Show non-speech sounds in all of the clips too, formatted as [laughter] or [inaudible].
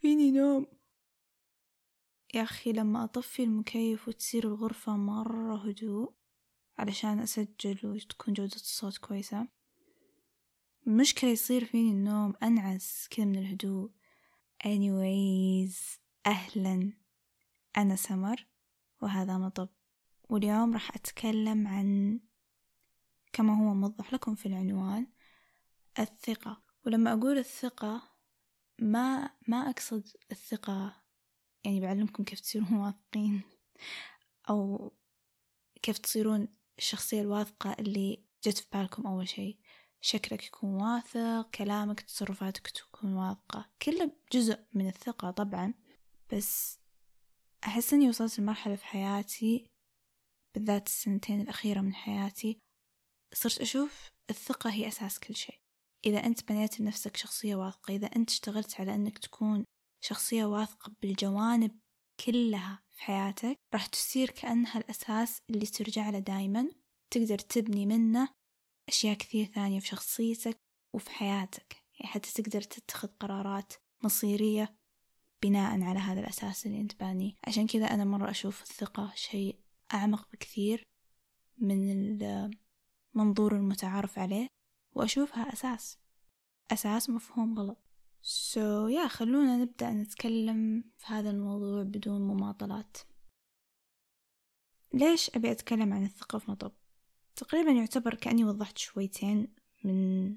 فيني نوم. يا أخي لما أطفي المكيف وتصير الغرفة مرة هدوء علشان أسجل وتكون جودة الصوت كويسة المشكلة يصير فيني النوم أنعس كذا من الهدوء. Anyways أهلا. أنا سمر وهذا مطب. واليوم راح أتكلم عن كما هو موضح لكم في العنوان الثقة. ولما أقول الثقة ما ما أقصد الثقة. يعني بعلمكم كيف تصيرون واثقين. أو كيف تصيرون الشخصية الواثقة اللي جت في بالكم أول شيء. شكلك يكون واثق كلامك تصرفاتك تكون واثقة. كله جزء من الثقة طبعا. بس أحس أني وصلت لمرحلة في حياتي بالذات السنتين الأخيرة من حياتي صرت أشوف الثقة هي أساس كل شيء. إذا أنت بنيت لنفسك شخصية واثقة إذا أنت اشتغلت على أنك تكون شخصية واثقة بالجوانب كلها في حياتك راح تصير كأنها الأساس اللي ترجع له دايما. تقدر تبني منه أشياء كثير ثانية في شخصيتك وفي حياتك. يعني حتى تقدر تتخذ قرارات مصيرية بناء على هذا الأساس اللي أنت بانيه. عشان كذا أنا مرة أشوف الثقة شيء أعمق بكثير من المنظور المتعارف عليه. وأشوفها أساس أساس مفهوم غلط. سو so, يا yeah, خلونا نبدأ نتكلم في هذا الموضوع بدون مماطلات. ليش أبي أتكلم عن الثقة في مطب؟ تقريبا يعتبر كأني وضحت شويتين من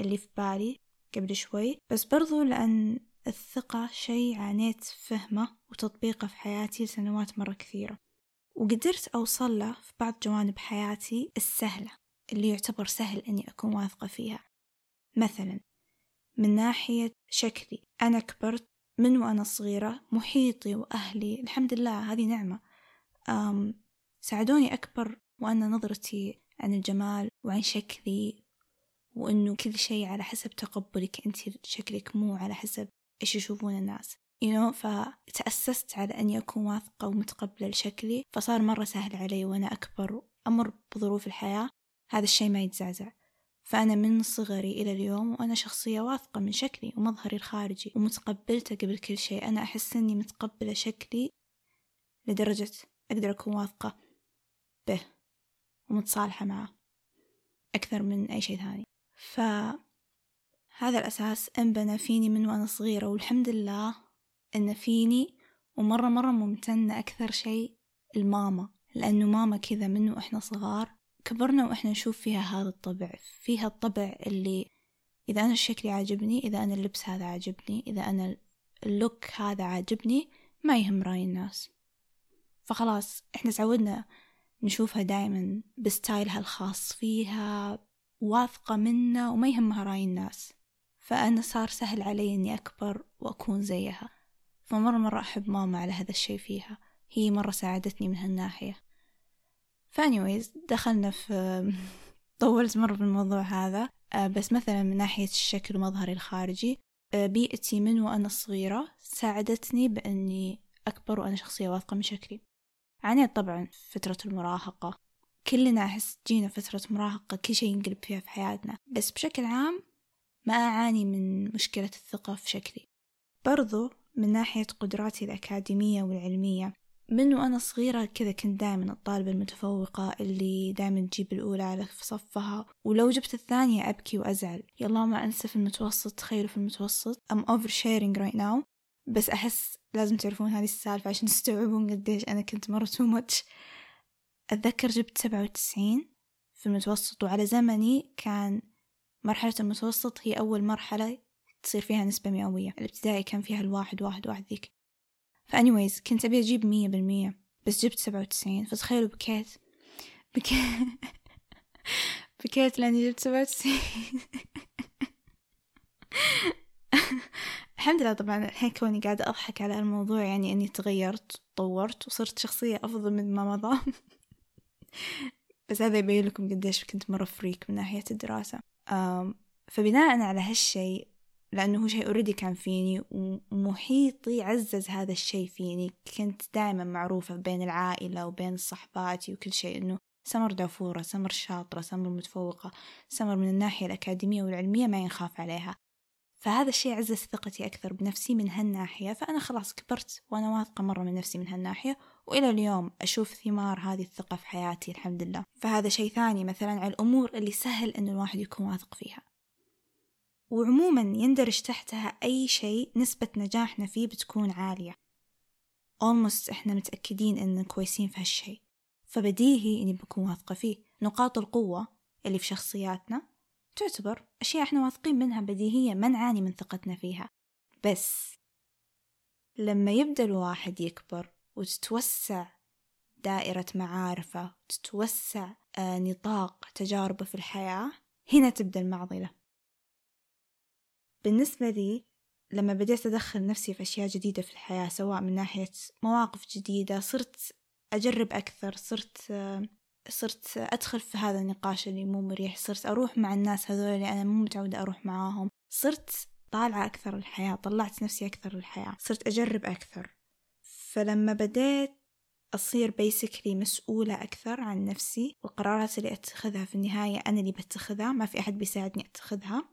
اللي في بالي قبل شوي بس برضو لأن الثقة شي عانيت فهمه وتطبيقه في حياتي لسنوات مرة كثيرة. وقدرت أوصل له في بعض جوانب حياتي السهلة. اللي يعتبر سهل أني أكون واثقة فيها. مثلا من ناحية شكلي أنا كبرت من وأنا صغيرة محيطي وأهلي الحمد لله هذه نعمة. أم ساعدوني أكبر وأنا نظرتي عن الجمال وعن شكلي وإنه كل شيء على حسب تقبلك أنت شكلك مو على حسب إيش يشوفون الناس. You know فتأسست على أني أكون واثقة ومتقبلة لشكلي فصار مرة سهل علي وأنا أكبر أمر بظروف الحياة. هذا الشيء ما يتزعزع. فأنا من صغري إلى اليوم وأنا شخصية واثقة من شكلي ومظهري الخارجي ومتقبلته قبل كل شيء. أنا أحس أني متقبلة شكلي لدرجة أقدر أكون واثقة به ومتصالحة معه أكثر من أي شيء ثاني. فهذا الأساس انبنى فيني من وأنا صغيرة والحمد لله إن فيني ومرة مرة ممتنة أكثر شيء الماما لأنه ماما كذا من وإحنا صغار كبرنا وإحنا نشوف فيها هذا الطبع فيها الطبع اللي إذا أنا شكلي عاجبني إذا أنا اللبس هذا عاجبني إذا أنا اللوك هذا عاجبني ما يهم رأي الناس. فخلاص إحنا تعودنا نشوفها دائما بستايلها الخاص فيها واثقة منا وما يهمها رأي الناس. فأنا صار سهل علي إني أكبر وأكون زيها. فمرة مرة أحب ماما على هذا الشي فيها. هي مرة ساعدتني من هالناحية. فانيويز دخلنا في [laughs] طولت مرة في الموضوع هذا. آه، بس مثلا من ناحية الشكل ومظهري الخارجي آه، بيئتي من وأنا صغيرة ساعدتني بأني أكبر وأنا شخصية واثقة من شكلي. عانيت طبعا فترة المراهقة. كلنا أحس جينا فترة مراهقة كل شيء ينقلب فيها في حياتنا. بس بشكل عام ما أعاني من مشكلة الثقة في شكلي. برضو من ناحية قدراتي الأكاديمية والعلمية من وأنا صغيرة كذا كنت دائما الطالبة المتفوقة اللي دائما تجيب الأولى على في صفها. ولو جبت الثانية أبكي وأزعل. يلا ما أنسى في المتوسط تخيلوا في المتوسط. I'm oversharing right now. بس أحس لازم تعرفون هذه السالفة عشان تستوعبون قديش أنا كنت مرة تو ماتش أتذكر جبت سبعة وتسعين في المتوسط وعلى زمني كان مرحلة المتوسط هي أول مرحلة تصير فيها نسبة مئوية. الابتدائي كان فيها الواحد واحد واحد ذيك. فأنيويز كنت أبي أجيب مية بالمية بس جبت سبعة وتسعين فتخيلوا بكيت بكيت [laughs] بكيت لأني جبت سبعة وتسعين. [laughs] الحمد لله طبعا الحين كوني قاعدة أضحك على الموضوع يعني أني تغيرت وطورت وصرت شخصية أفضل من ما مضى. [laughs] بس هذا يبين لكم قديش كنت مرة فريك من ناحية الدراسة. فبناء على هالشي لأنه هو شيء already كان فيني ومحيطي عزز هذا الشيء فيني. كنت دائما معروفة بين العائلة وبين صحباتي وكل شيء إنه سمر دافورة سمر شاطرة سمر متفوقة سمر من الناحية الأكاديمية والعلمية ما ينخاف عليها. فهذا الشيء عزز ثقتي أكثر بنفسي من هالناحية فأنا خلاص كبرت وأنا واثقة مرة من نفسي من هالناحية وإلى اليوم أشوف ثمار هذه الثقة في حياتي الحمد لله. فهذا شيء ثاني مثلا على الأمور اللي سهل أن الواحد يكون واثق فيها. وعموما يندرج تحتها أي شيء نسبة نجاحنا فيه بتكون عالية. Almost إحنا متأكدين إن كويسين في هالشيء. فبديهي إني بكون واثقة فيه. نقاط القوة اللي في شخصياتنا تعتبر أشياء إحنا واثقين منها بديهية ما نعاني من ثقتنا فيها. بس لما يبدأ الواحد يكبر وتتوسع دائرة معارفه وتتوسع آه، نطاق تجاربه في الحياة هنا تبدأ المعضلة. بالنسبة لي لما بديت أدخل نفسي في أشياء جديدة في الحياة سواء من ناحية مواقف جديدة صرت أجرب أكثر صرت صرت أدخل في هذا النقاش اللي مو مريح صرت أروح مع الناس هذول اللي أنا مو متعودة أروح معاهم صرت طالعة أكثر الحياة طلعت نفسي أكثر الحياة صرت أجرب أكثر. فلما بديت أصير بيسكلي مسؤولة أكثر عن نفسي والقرارات اللي أتخذها في النهاية أنا اللي بتخذها ما في أحد بيساعدني أتخذها.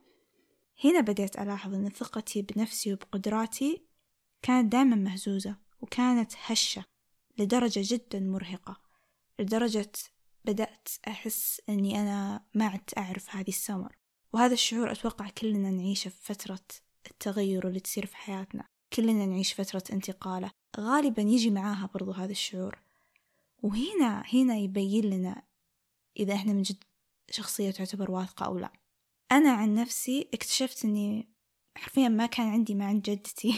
هنا بديت ألاحظ أن ثقتي بنفسي وبقدراتي كانت دائما مهزوزة وكانت هشة لدرجة جدا مرهقة لدرجة بدأت أحس أني أنا ما عدت أعرف هذه السمر. وهذا الشعور أتوقع كلنا نعيشه في فترة التغير اللي تصير في حياتنا. كلنا نعيش فترة انتقالة. غالبا يجي معاها برضو هذا الشعور. وهنا هنا يبين لنا إذا إحنا من جد شخصية تعتبر واثقة أو لا. أنا عن نفسي اكتشفت أني حرفيا ما كان عندي ما عند جدتي.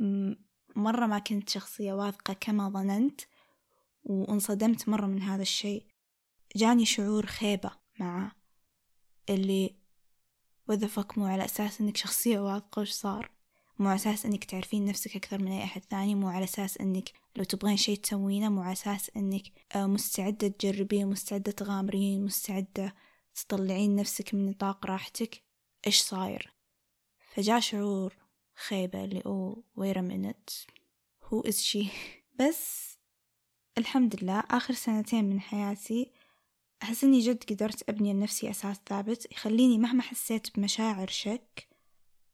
[laughs] مرة ما كنت شخصية واثقة كما ظننت وانصدمت مرة من هذا الشيء. جاني شعور خيبة مع اللي وذفك مو على أساس إنك شخصية واثقة وش صار. مو على أساس إنك تعرفين نفسك أكثر من أي أحد ثاني. مو على أساس إنك لو تبغين شيء تسوينه مو على أساس إنك آه، مستعدة تجربين مستعدة تغامرين مستعدة تطلعين نفسك من نطاق راحتك إيش صاير؟ فجاء شعور خيبة اللي أوه wait a minute who is she [laughs] بس الحمد لله آخر سنتين من حياتي أحس إني جد قدرت أبني لنفسي أساس ثابت يخليني مهما حسيت بمشاعر شك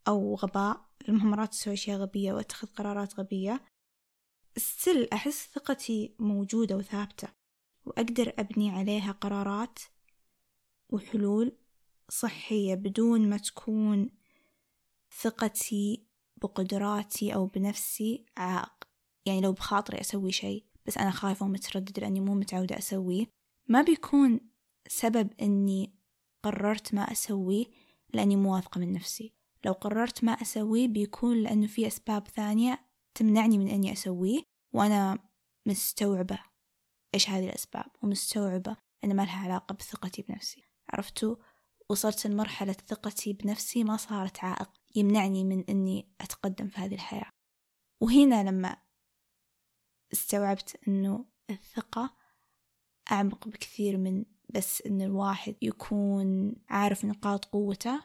أو غباء المهم تسوي أشياء غبية وأتخذ قرارات غبية. ستيل أحس ثقتي موجودة وثابتة وأقدر أبني عليها قرارات وحلول صحية بدون ما تكون ثقتي بقدراتي أو بنفسي عائق يعني لو بخاطري أسوي شيء بس أنا خايفة ومترددة لأني مو متعودة أسويه ما بيكون سبب أني قررت ما أسويه لأني مو واثقة من نفسي. لو قررت ما أسويه بيكون لأنه في أسباب ثانية تمنعني من أني أسويه وأنا مستوعبة إيش هذه الأسباب ومستوعبة أن ما لها علاقة بثقتي بنفسي. عرفتوا وصلت لمرحلة ثقتي بنفسي ما صارت عائق يمنعني من أني أتقدم في هذه الحياة. وهنا لما استوعبت أنه الثقة أعمق بكثير من بس أن الواحد يكون عارف نقاط قوته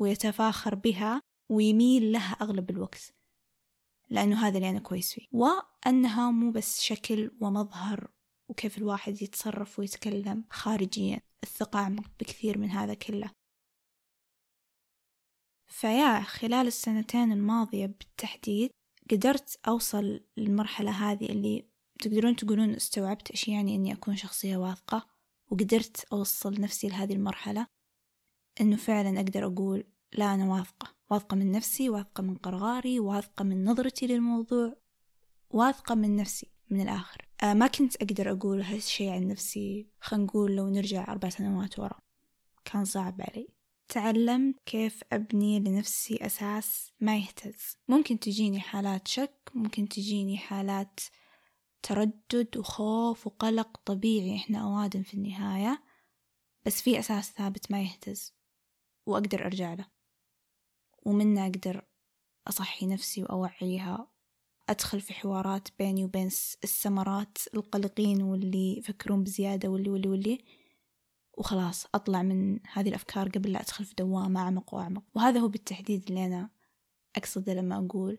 ويتفاخر بها ويميل لها أغلب الوقت لأنه هذا اللي أنا كويس فيه. وأنها مو بس شكل ومظهر وكيف الواحد يتصرف ويتكلم خارجيا. الثقة أعمق بكثير من هذا كله. فيا خلال السنتين الماضية بالتحديد قدرت أوصل للمرحلة هذه اللي تقدرون تقولون استوعبت إيش يعني إني أكون شخصية واثقة وقدرت أوصل نفسي لهذه المرحلة إنه فعلا أقدر أقول لا أنا واثقة. واثقة من نفسي واثقة من قراري واثقة من نظرتي للموضوع واثقة من نفسي. من الآخر. آه ما كنت أقدر أقول هالشي عن نفسي. خلينا نقول لو نرجع أربع سنوات ورا كان صعب علي. تعلمت كيف أبني لنفسي أساس ما يهتز. ممكن تجيني حالات شك ممكن تجيني حالات تردد وخوف وقلق طبيعي. إحنا أوادم في النهاية بس في أساس ثابت ما يهتز وأقدر أرجع له. ومنه أقدر أصحي نفسي وأوعيها أدخل في حوارات بيني وبين السمرات القلقين واللي يفكرون بزيادة واللي واللي واللي وخلاص أطلع من هذه الأفكار قبل لا أدخل في دوامة أعمق وأعمق. وهذا هو بالتحديد اللي أنا أقصده لما أقول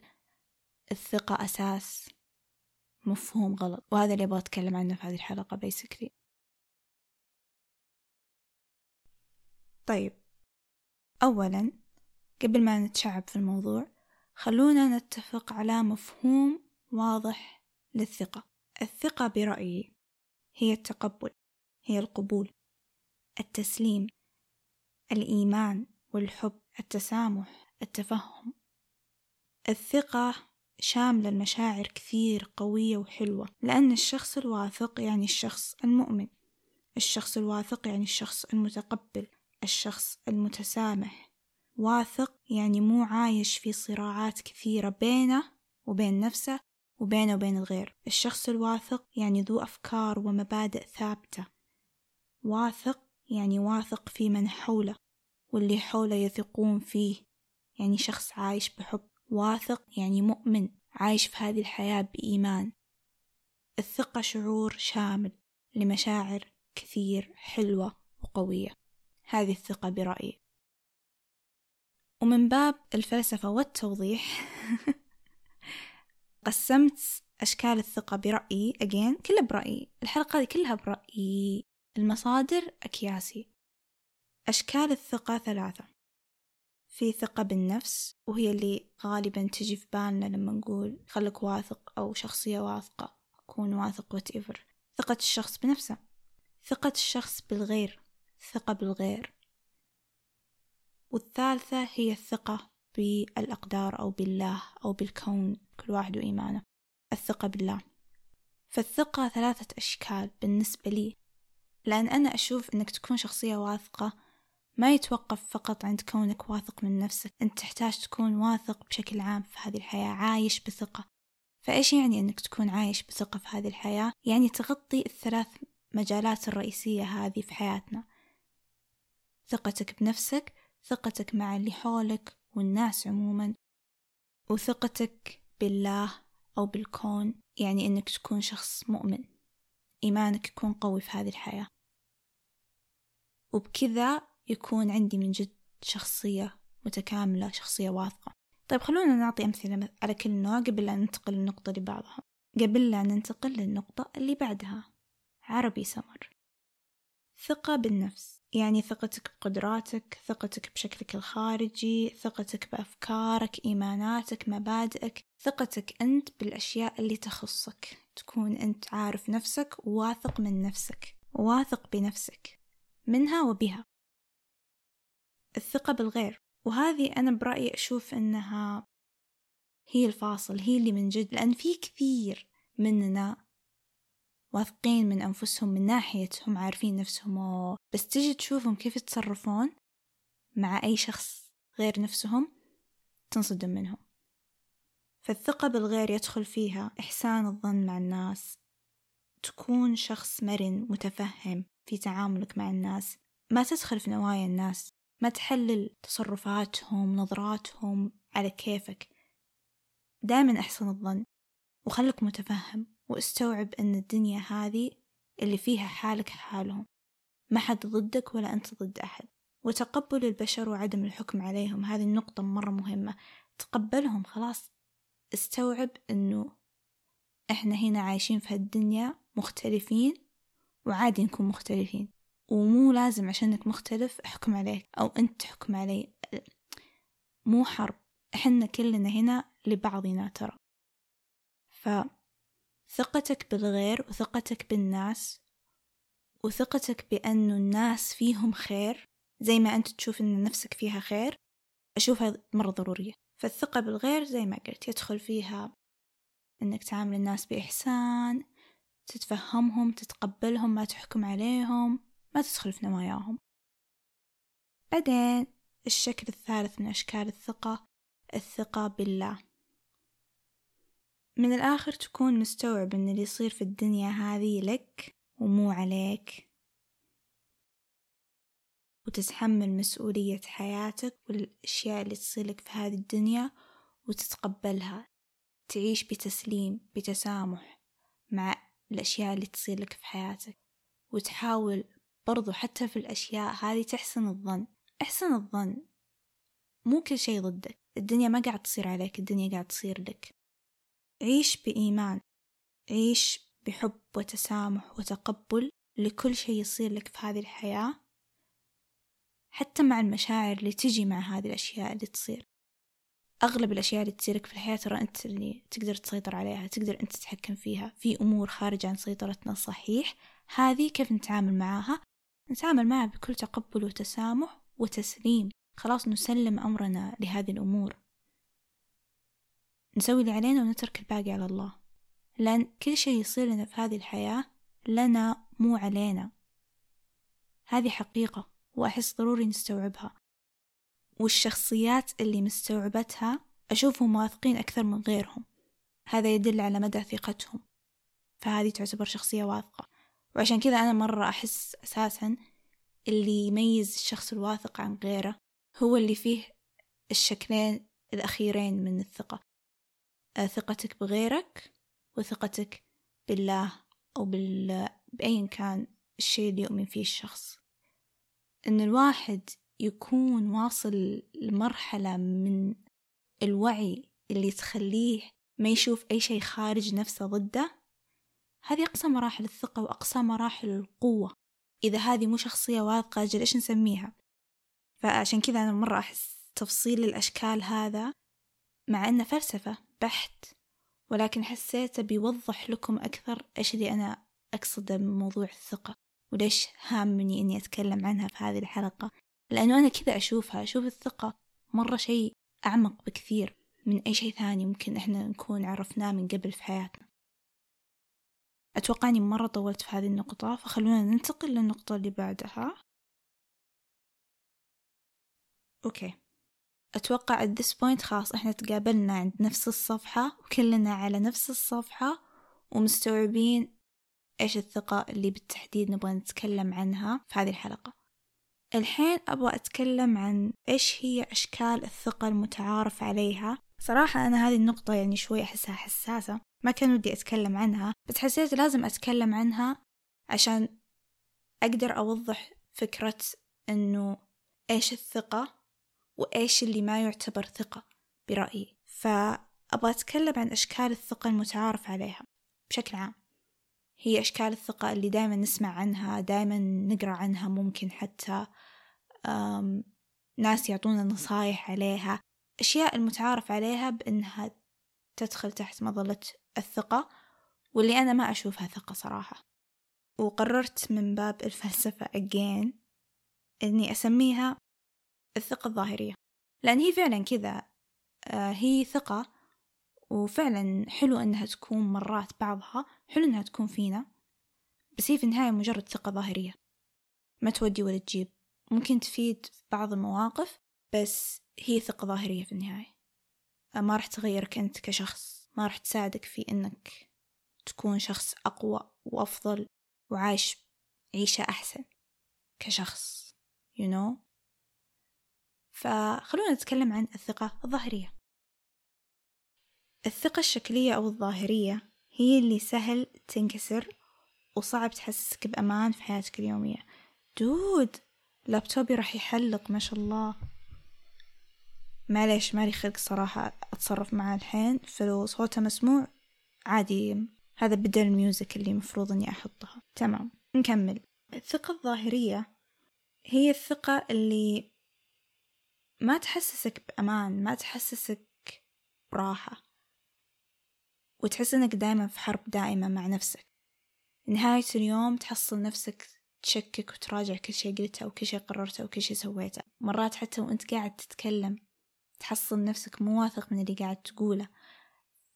الثقة أساس مفهوم غلط وهذا اللي أبغى أتكلم عنه في هذه الحلقة بيسكلي طيب أولا قبل ما نتشعب في الموضوع خلونا نتفق على مفهوم واضح للثقة. الثقة برأيي هي التقبل هي القبول التسليم الإيمان والحب التسامح التفهم. الثقة شاملة المشاعر كثير قوية وحلوة لأن الشخص الواثق يعني الشخص المؤمن الشخص الواثق يعني الشخص المتقبل الشخص المتسامح. واثق يعني مو عايش في صراعات كثيرة بينه وبين نفسه وبينه وبين الغير. الشخص الواثق يعني ذو أفكار ومبادئ ثابتة. واثق يعني واثق في من حوله واللي حوله يثقون فيه يعني شخص عايش بحب. واثق يعني مؤمن عايش في هذه الحياة بإيمان. الثقة شعور شامل لمشاعر كثير حلوة وقوية. هذه الثقة برأيي. ومن باب الفلسفة والتوضيح [laughs] قسمت أشكال الثقة برأيي أجين كلها برأيي. الحلقة هذه كلها برأيي. المصادر أكياسي. أشكال الثقة ثلاثة. في ثقة بالنفس وهي اللي غالبا تجي في بالنا لما نقول خلك واثق أو شخصية واثقة أكون واثق whatever. ثقة الشخص بنفسه. ثقة الشخص بالغير. ثقة بالغير. والثالثة هي الثقة بالأقدار أو بالله أو بالكون كل واحد وإيمانه. الثقة بالله. فالثقة ثلاثة أشكال بالنسبة لي. لأن أنا أشوف أنك تكون شخصية واثقة ما يتوقف فقط عند كونك واثق من نفسك. أنت تحتاج تكون واثق بشكل عام في هذه الحياة عايش بثقة. فإيش يعني أنك تكون عايش بثقة في هذه الحياة؟ يعني تغطي الثلاث مجالات الرئيسية هذه في حياتنا. ثقتك بنفسك ثقتك مع اللي حولك والناس عموما وثقتك بالله أو بالكون يعني أنك تكون شخص مؤمن. إيمانك يكون قوي في هذه الحياة. وبكذا يكون عندي من جد شخصية متكاملة شخصية واثقة. طيب خلونا نعطي أمثلة على كل نوع قبل لا ننتقل للنقطة اللي بعدها قبل لا ننتقل للنقطة اللي بعدها. عربي سمر. ثقة بالنفس. يعني ثقتك بقدراتك ثقتك بشكلك الخارجي ثقتك بأفكارك إيماناتك مبادئك. ثقتك أنت بالأشياء اللي تخصك. تكون أنت عارف نفسك وواثق من نفسك. واثق بنفسك. منها وبها. الثقة بالغير. وهذه أنا برأيي أشوف أنها هي الفاصل هي اللي من جد. لأن في كثير مننا واثقين من أنفسهم من ناحيتهم عارفين نفسهم. بس تجي تشوفهم كيف يتصرفون مع أي شخص غير نفسهم تنصدم منهم. فالثقة بالغير يدخل فيها إحسان الظن مع الناس. تكون شخص مرن متفهم في تعاملك مع الناس. ما تدخل في نوايا الناس. ما تحلل تصرفاتهم نظراتهم على كيفك. دائما أحسن الظن. وخلك متفهم. وأستوعب أن الدنيا هذه اللي فيها حالك حالهم. ما حد ضدك ولا أنت ضد أحد. وتقبل البشر وعدم الحكم عليهم هذه النقطة مرة مهمة. تقبلهم خلاص. استوعب أنه إحنا هنا عايشين في هالدنيا مختلفين وعادي نكون مختلفين. ومو لازم عشانك مختلف أحكم عليك أو أنت تحكم علي. مو حرب. إحنا كلنا هنا لبعضنا ترى. فثقتك بالغير وثقتك بالناس وثقتك بأنه الناس فيهم خير زي ما أنت تشوف أن نفسك فيها خير أشوفها مرة ضرورية. فالثقة بالغير زي ما قلت يدخل فيها أنك تعامل الناس بإحسان تتفهمهم تتقبلهم ما تحكم عليهم ما تدخل في نواياهم. بعدين الشكل الثالث من أشكال الثقة الثقة بالله. من الآخر تكون مستوعب أن اللي يصير في الدنيا هذه لك ومو عليك. وتتحمل مسؤولية حياتك والأشياء اللي تصير لك في هذه الدنيا وتتقبلها. تعيش بتسليم بتسامح مع الأشياء اللي تصير لك في حياتك. وتحاول برضو حتى في الأشياء هذه تحسن الظن. احسن الظن. مو كل شي ضدك. الدنيا ما قاعد تصير عليك الدنيا قاعد تصير لك. عيش بإيمان عيش بحب وتسامح وتقبل لكل شي يصير لك في هذه الحياة حتى مع المشاعر اللي تجي مع هذه الأشياء اللي تصير. أغلب الأشياء اللي تصيرك في الحياة ترى أنت اللي تقدر تسيطر عليها تقدر أنت تتحكم فيها. في أمور خارجة عن سيطرتنا صحيح هذه كيف نتعامل معاها نتعامل معها بكل تقبل وتسامح وتسليم. خلاص نسلم أمرنا لهذه الأمور. نسوي اللي علينا ونترك الباقي على الله. لأن كل شيء يصير لنا في هذه الحياة لنا مو علينا. هذه حقيقة وأحس ضروري نستوعبها. والشخصيات اللي مستوعبتها أشوفهم واثقين أكثر من غيرهم. هذا يدل على مدى ثقتهم. فهذه تعتبر شخصية واثقة. وعشان كذا أنا مرة أحس أساسا اللي يميز الشخص الواثق عن غيره هو اللي فيه الشكلين الأخيرين من الثقة. ثقتك بغيرك وثقتك بالله أو بال... بأيا كان الشيء اللي يؤمن فيه الشخص. إن الواحد يكون واصل لمرحلة من الوعي اللي تخليه ما يشوف أي شيء خارج نفسه ضده هذه أقصى مراحل الثقة وأقصى مراحل القوة. إذا هذه مو شخصية واثقة أجل إيش نسميها؟ فعشان كذا أنا مرة أحس تفصيل الأشكال هذا مع أنه فلسفة. بحت ولكن حسيته بيوضح لكم أكثر إيش اللي أنا أقصده من موضوع الثقة وليش هامني إني أتكلم عنها في هذه الحلقة. لأنه أنا كذا أشوفها أشوف الثقة مرة شيء أعمق بكثير من أي شيء ثاني ممكن إحنا نكون عرفناه من قبل في حياتنا. أتوقع أني مرة طولت في هذه النقطة فخلونا ننتقل للنقطة اللي بعدها. أوكي. أتوقع at this point خلاص إحنا تقابلنا عند نفس الصفحة وكلنا على نفس الصفحة ومستوعبين إيش الثقة اللي بالتحديد نبغى نتكلم عنها في هذه الحلقة. الحين أبغى أتكلم عن إيش هي أشكال الثقة المتعارف عليها. صراحة أنا هذه النقطة يعني شوي أحسها حساسة ما كان ودي أتكلم عنها بس حسيت لازم أتكلم عنها عشان أقدر أوضح فكرة إنه إيش الثقة وإيش اللي ما يعتبر ثقة برأيي. فأبغى أتكلم عن أشكال الثقة المتعارف عليها بشكل عام. هي أشكال الثقة اللي دائما نسمع عنها دائما نقرأ عنها ممكن حتى ناس يعطونا نصايح عليها. أشياء المتعارف عليها بأنها تدخل تحت مظلة الثقة واللي أنا ما أشوفها ثقة صراحة. وقررت من باب الفلسفة again إني أسميها الثقة الظاهرية. لأن هي فعلا كذا آه، هي ثقة وفعلا حلو إنها تكون مرات بعضها حلو إنها تكون فينا بس هي في النهاية مجرد ثقة ظاهرية. ما تودي ولا تجيب. ممكن تفيد في بعض المواقف بس هي ثقة ظاهرية في النهاية. ما راح تغيرك أنت كشخص. ما راح تساعدك في أنك تكون شخص أقوى وأفضل وعايش عيشة أحسن كشخص you know فخلونا نتكلم عن الثقة الظاهرية. الثقة الشكلية أو الظاهرية هي اللي سهل تنكسر وصعب تحسسك بأمان في حياتك اليومية. دود لابتوبي راح يحلق ما شاء الله. معليش مالي خلق صراحة أتصرف معاه الحين. فلو صوته مسموع؟ عادي. هذا بدل الميوزك اللي مفروض إني أحطها. تمام نكمل. الثقة الظاهرية هي الثقة اللي ما تحسسك بأمان ما تحسسك براحة. وتحس إنك دايما في حرب دائمة مع نفسك. نهاية اليوم تحصل نفسك تشكك وتراجع كل شي قلته أو كل شي قررته أو كل شي سويته. مرات حتى وأنت قاعد تتكلم تحصل نفسك مو واثق من اللي قاعد تقوله.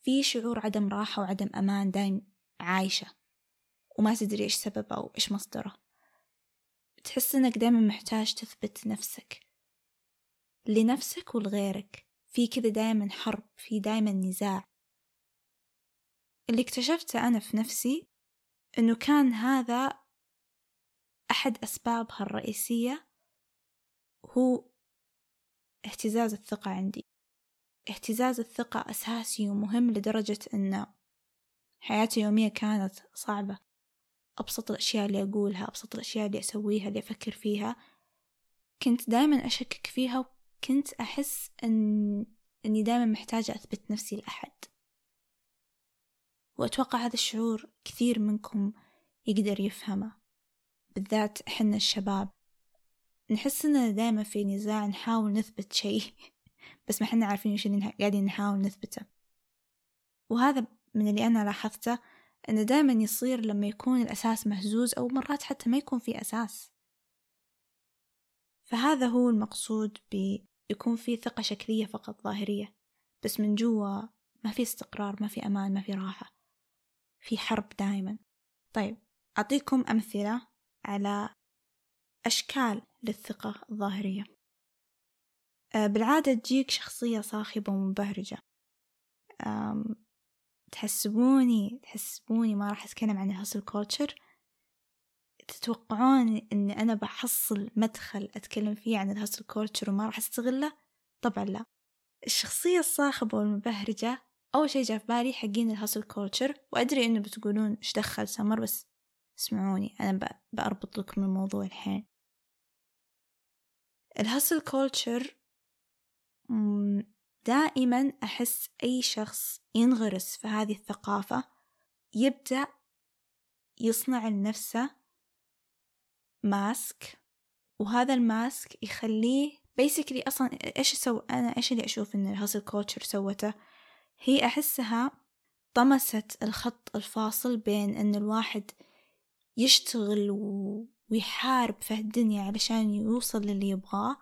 في شعور عدم راحة وعدم أمان دايم عايشة. وما تدري إيش سببه أو إيش مصدره. تحس إنك دايما محتاج تثبت نفسك. لنفسك ولغيرك. في كذا دايما حرب في دايما نزاع. اللي اكتشفته أنا في نفسي إنه كان هذا أحد أسبابها الرئيسية هو اهتزاز الثقة عندي. اهتزاز الثقة أساسي ومهم لدرجة أن حياتي اليومية كانت صعبة. أبسط الأشياء اللي أقولها أبسط الأشياء اللي أسويها اللي أفكر فيها. كنت دايما أشكك فيها وكنت أحس أن أني دايما محتاجة أثبت نفسي لأحد. وأتوقع هذا الشعور كثير منكم يقدر يفهمه. بالذات إحنا الشباب. نحس إننا دايما في نزاع نحاول نثبت شيء. [laughs] بس ما حنا عارفين وش اللي قاعدين نحاول نثبته. وهذا من اللي أنا لاحظته إنه دايما يصير لما يكون الأساس مهزوز أو مرات حتى ما يكون في أساس. فهذا هو المقصود بيكون في ثقة شكلية فقط ظاهرية بس من جوا ما في استقرار ما في أمان ما في راحة في حرب دائما طيب أعطيكم أمثلة على أشكال للثقة الظاهرية. آه، بالعادة تجيك شخصية صاخبة ومبهرجة. تحسبوني تحسبوني ما راح أتكلم عن ال hustle culture. تتوقعون أني أنا بحصل مدخل أتكلم فيه عن ال hustle culture وما راح أستغله؟ طبعا لا. الشخصية الصاخبة والمبهرجة أول شي جاء في بالي حقين ال hustle culture وأدري إنه بتقولون إيش دخل سمر بس اسمعوني أنا بأربط لكم الموضوع الحين. ال hustle culture دائما أحس أي شخص ينغرس في هذه الثقافة يبدأ يصنع لنفسه mask وهذا ال mask يخليه basically أصلا إيش so أنا إيش اللي أشوف إن ال hustle culture سوته؟ هي أحسها طمست الخط الفاصل بين إن الواحد يشتغل ويحارب في الدنيا علشان يوصل للي يبغاه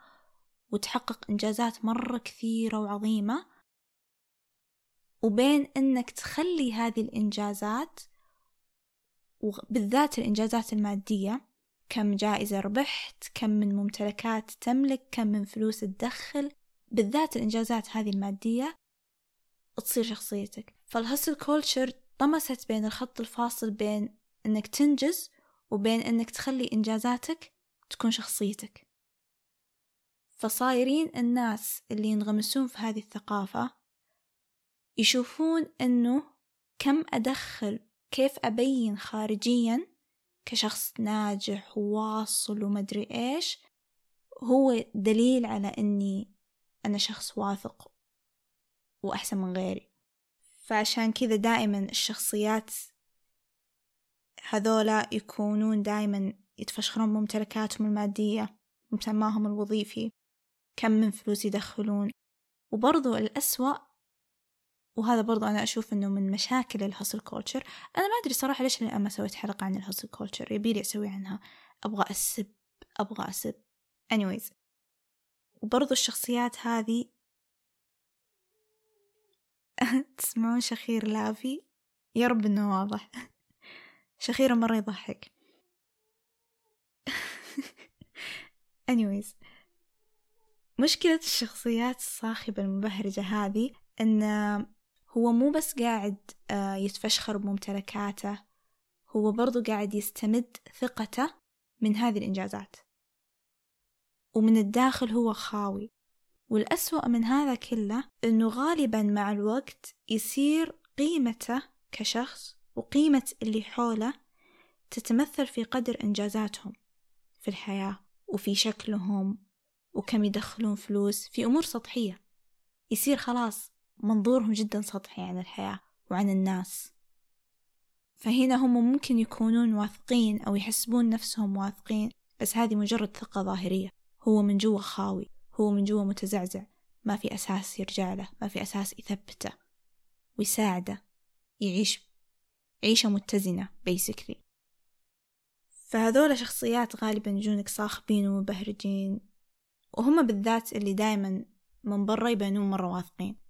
وتحقق إنجازات مرة كثيرة وعظيمة. وبين إنك تخلي هذه الإنجازات وبالذات الإنجازات المادية كم جائزة ربحت كم من ممتلكات تملك كم من فلوس تدخل بالذات الإنجازات هذه المادية تصير شخصيتك. فالهسل كولتشر طمست بين الخط الفاصل بين إنك تنجز وبين إنك تخلي إنجازاتك تكون شخصيتك. فصايرين الناس اللي ينغمسون في هذه الثقافة يشوفون إنه كم أدخل كيف أبين خارجيا كشخص ناجح وواصل ومدري إيش هو دليل على إني أنا شخص واثق وأحسن من غيري. فعشان كذا دائما الشخصيات هذولا يكونون دائما يتفشخرون بممتلكاتهم المادية مسماهم الوظيفي كم من فلوس يدخلون. وبرضو الأسوأ وهذا برضو أنا أشوف إنه من مشاكل ال hustle culture أنا ما أدري صراحة ليش لأن ما سويت حلقة عن ال hustle culture يبيلي أسوي عنها. أبغى أسب. أبغى أسب. Anyways. وبرضو الشخصيات هذه [laughs] تسمعون شخير لافي؟ يا رب إنه واضح. [laughs] شخيره مرة يضحك. [laughs] Anyways. مشكلة الشخصيات الصاخبة المبهرجة هذه إن هو مو بس قاعد آه، يتفشخر بممتلكاته هو برضو قاعد يستمد ثقته من هذه الإنجازات. ومن الداخل هو خاوي. والأسوأ من هذا كله إنه غالبا مع الوقت يصير قيمته كشخص وقيمة اللي حوله تتمثل في قدر إنجازاتهم في الحياة وفي شكلهم وكم يدخلون فلوس في أمور سطحية. يصير خلاص منظورهم جدا سطحي عن الحياة وعن الناس. فهنا هم ممكن يكونون واثقين أو يحسبون نفسهم واثقين بس هذه مجرد ثقة ظاهرية. هو من جوا خاوي هو من جوا متزعزع. ما في أساس يرجع له ما في أساس يثبته. ويساعده. يعيش عيشة متزنة basically. فهذول شخصيات غالبا يجونك صاخبين ومبهرجين. وهم بالذات اللي دايما من برا يبانون مرة واثقين.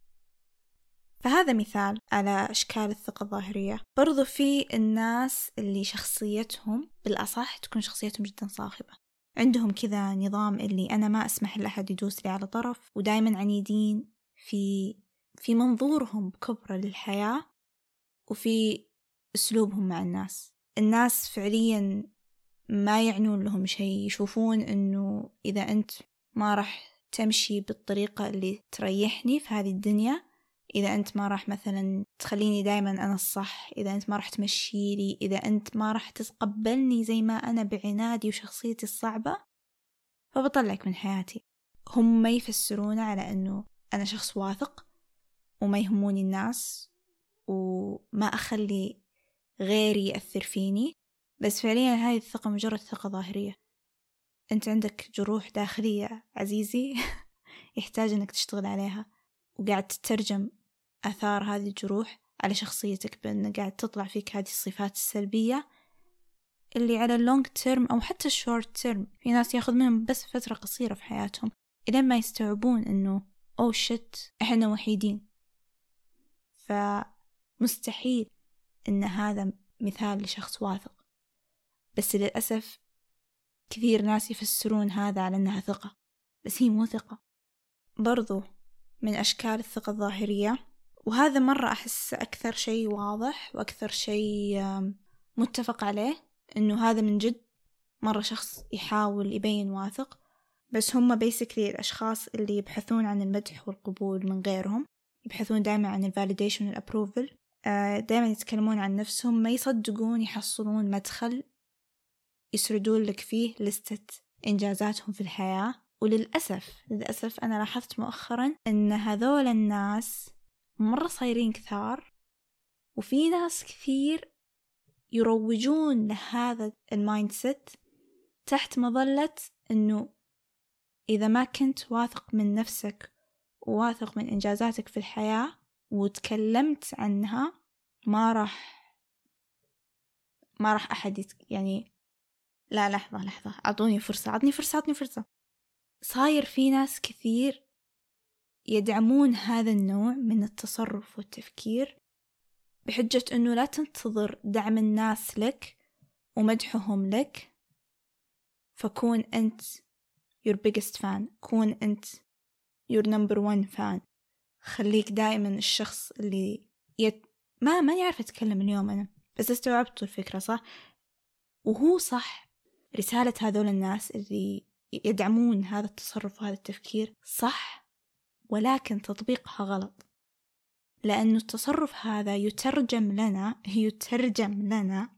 فهذا مثال على أشكال الثقة الظاهرية. برضو في الناس اللي شخصيتهم بالأصح تكون شخصيتهم جدا صاخبة. عندهم كذا نظام اللي أنا ما أسمح لأحد يدوس لي على طرف ودايما عنيدين في في منظورهم بكبرة للحياة وفي أسلوبهم مع الناس. الناس فعليا ما يعنون لهم شيء يشوفون أنه إذا أنت ما راح تمشي بالطريقة اللي تريحني في هذه الدنيا إذا أنت ما راح مثلا تخليني دايما أنا الصح إذا أنت ما راح تمشيلي إذا أنت ما راح تتقبلني زي ما أنا بعنادي وشخصيتي الصعبة فبطلعك من حياتي. هم ما يفسرونه على أنه أنا شخص واثق وما يهموني الناس وما أخلي غيري يأثر فيني بس فعليا هذه الثقة مجرد ثقة ظاهرية. أنت عندك جروح داخلية عزيزي [laughs] يحتاج أنك تشتغل عليها وقاعد تترجم آثار هذه الجروح على شخصيتك بأن قاعد تطلع فيك هذه الصفات السلبية اللي على ال long term أو حتى ال short term في ناس ياخذ منهم بس فترة قصيرة في حياتهم إلين ما يستوعبون إنه oh shit إحنا وحيدين. فمستحيل إن هذا مثال لشخص واثق. بس للأسف كثير ناس يفسرون هذا على أنها ثقة بس هي مو ثقة. برضو من أشكال الثقة الظاهرية وهذا مرة أحس أكثر شيء واضح وأكثر شيء متفق عليه إنه هذا من جد مرة شخص يحاول يبين واثق. بس هم basically الأشخاص اللي يبحثون عن المدح والقبول من غيرهم يبحثون دائما عن ال validation وال approval دائما يتكلمون عن نفسهم ما يصدقون يحصلون مدخل يسردون لك فيه لستة إنجازاتهم في الحياة. وللأسف للأسف أنا لاحظت مؤخرا أن هذول الناس مرة صايرين كثار وفي ناس كثير يروجون لهذا ال mindset تحت مظلة أنه إذا ما كنت واثق من نفسك وواثق من إنجازاتك في الحياة وتكلمت عنها ما راح ما راح أحد يتك... يعني لا لحظة لحظة أعطوني فرصة أعطني فرصة أعطني فرصة. صاير في ناس كثير يدعمون هذا النوع من التصرف والتفكير بحجة أنه لا تنتظر دعم الناس لك ومدحهم لك. فكون أنت your biggest fan كون أنت your number one fan. خليك دائما الشخص اللي يت... ما ما يعرف أتكلم اليوم أنا بس استوعبت الفكرة صح؟ وهو صح. رسالة هذول الناس اللي يدعمون هذا التصرف وهذا التفكير صح. ولكن تطبيقها غلط. لأن التصرف هذا يترجم لنا يترجم لنا.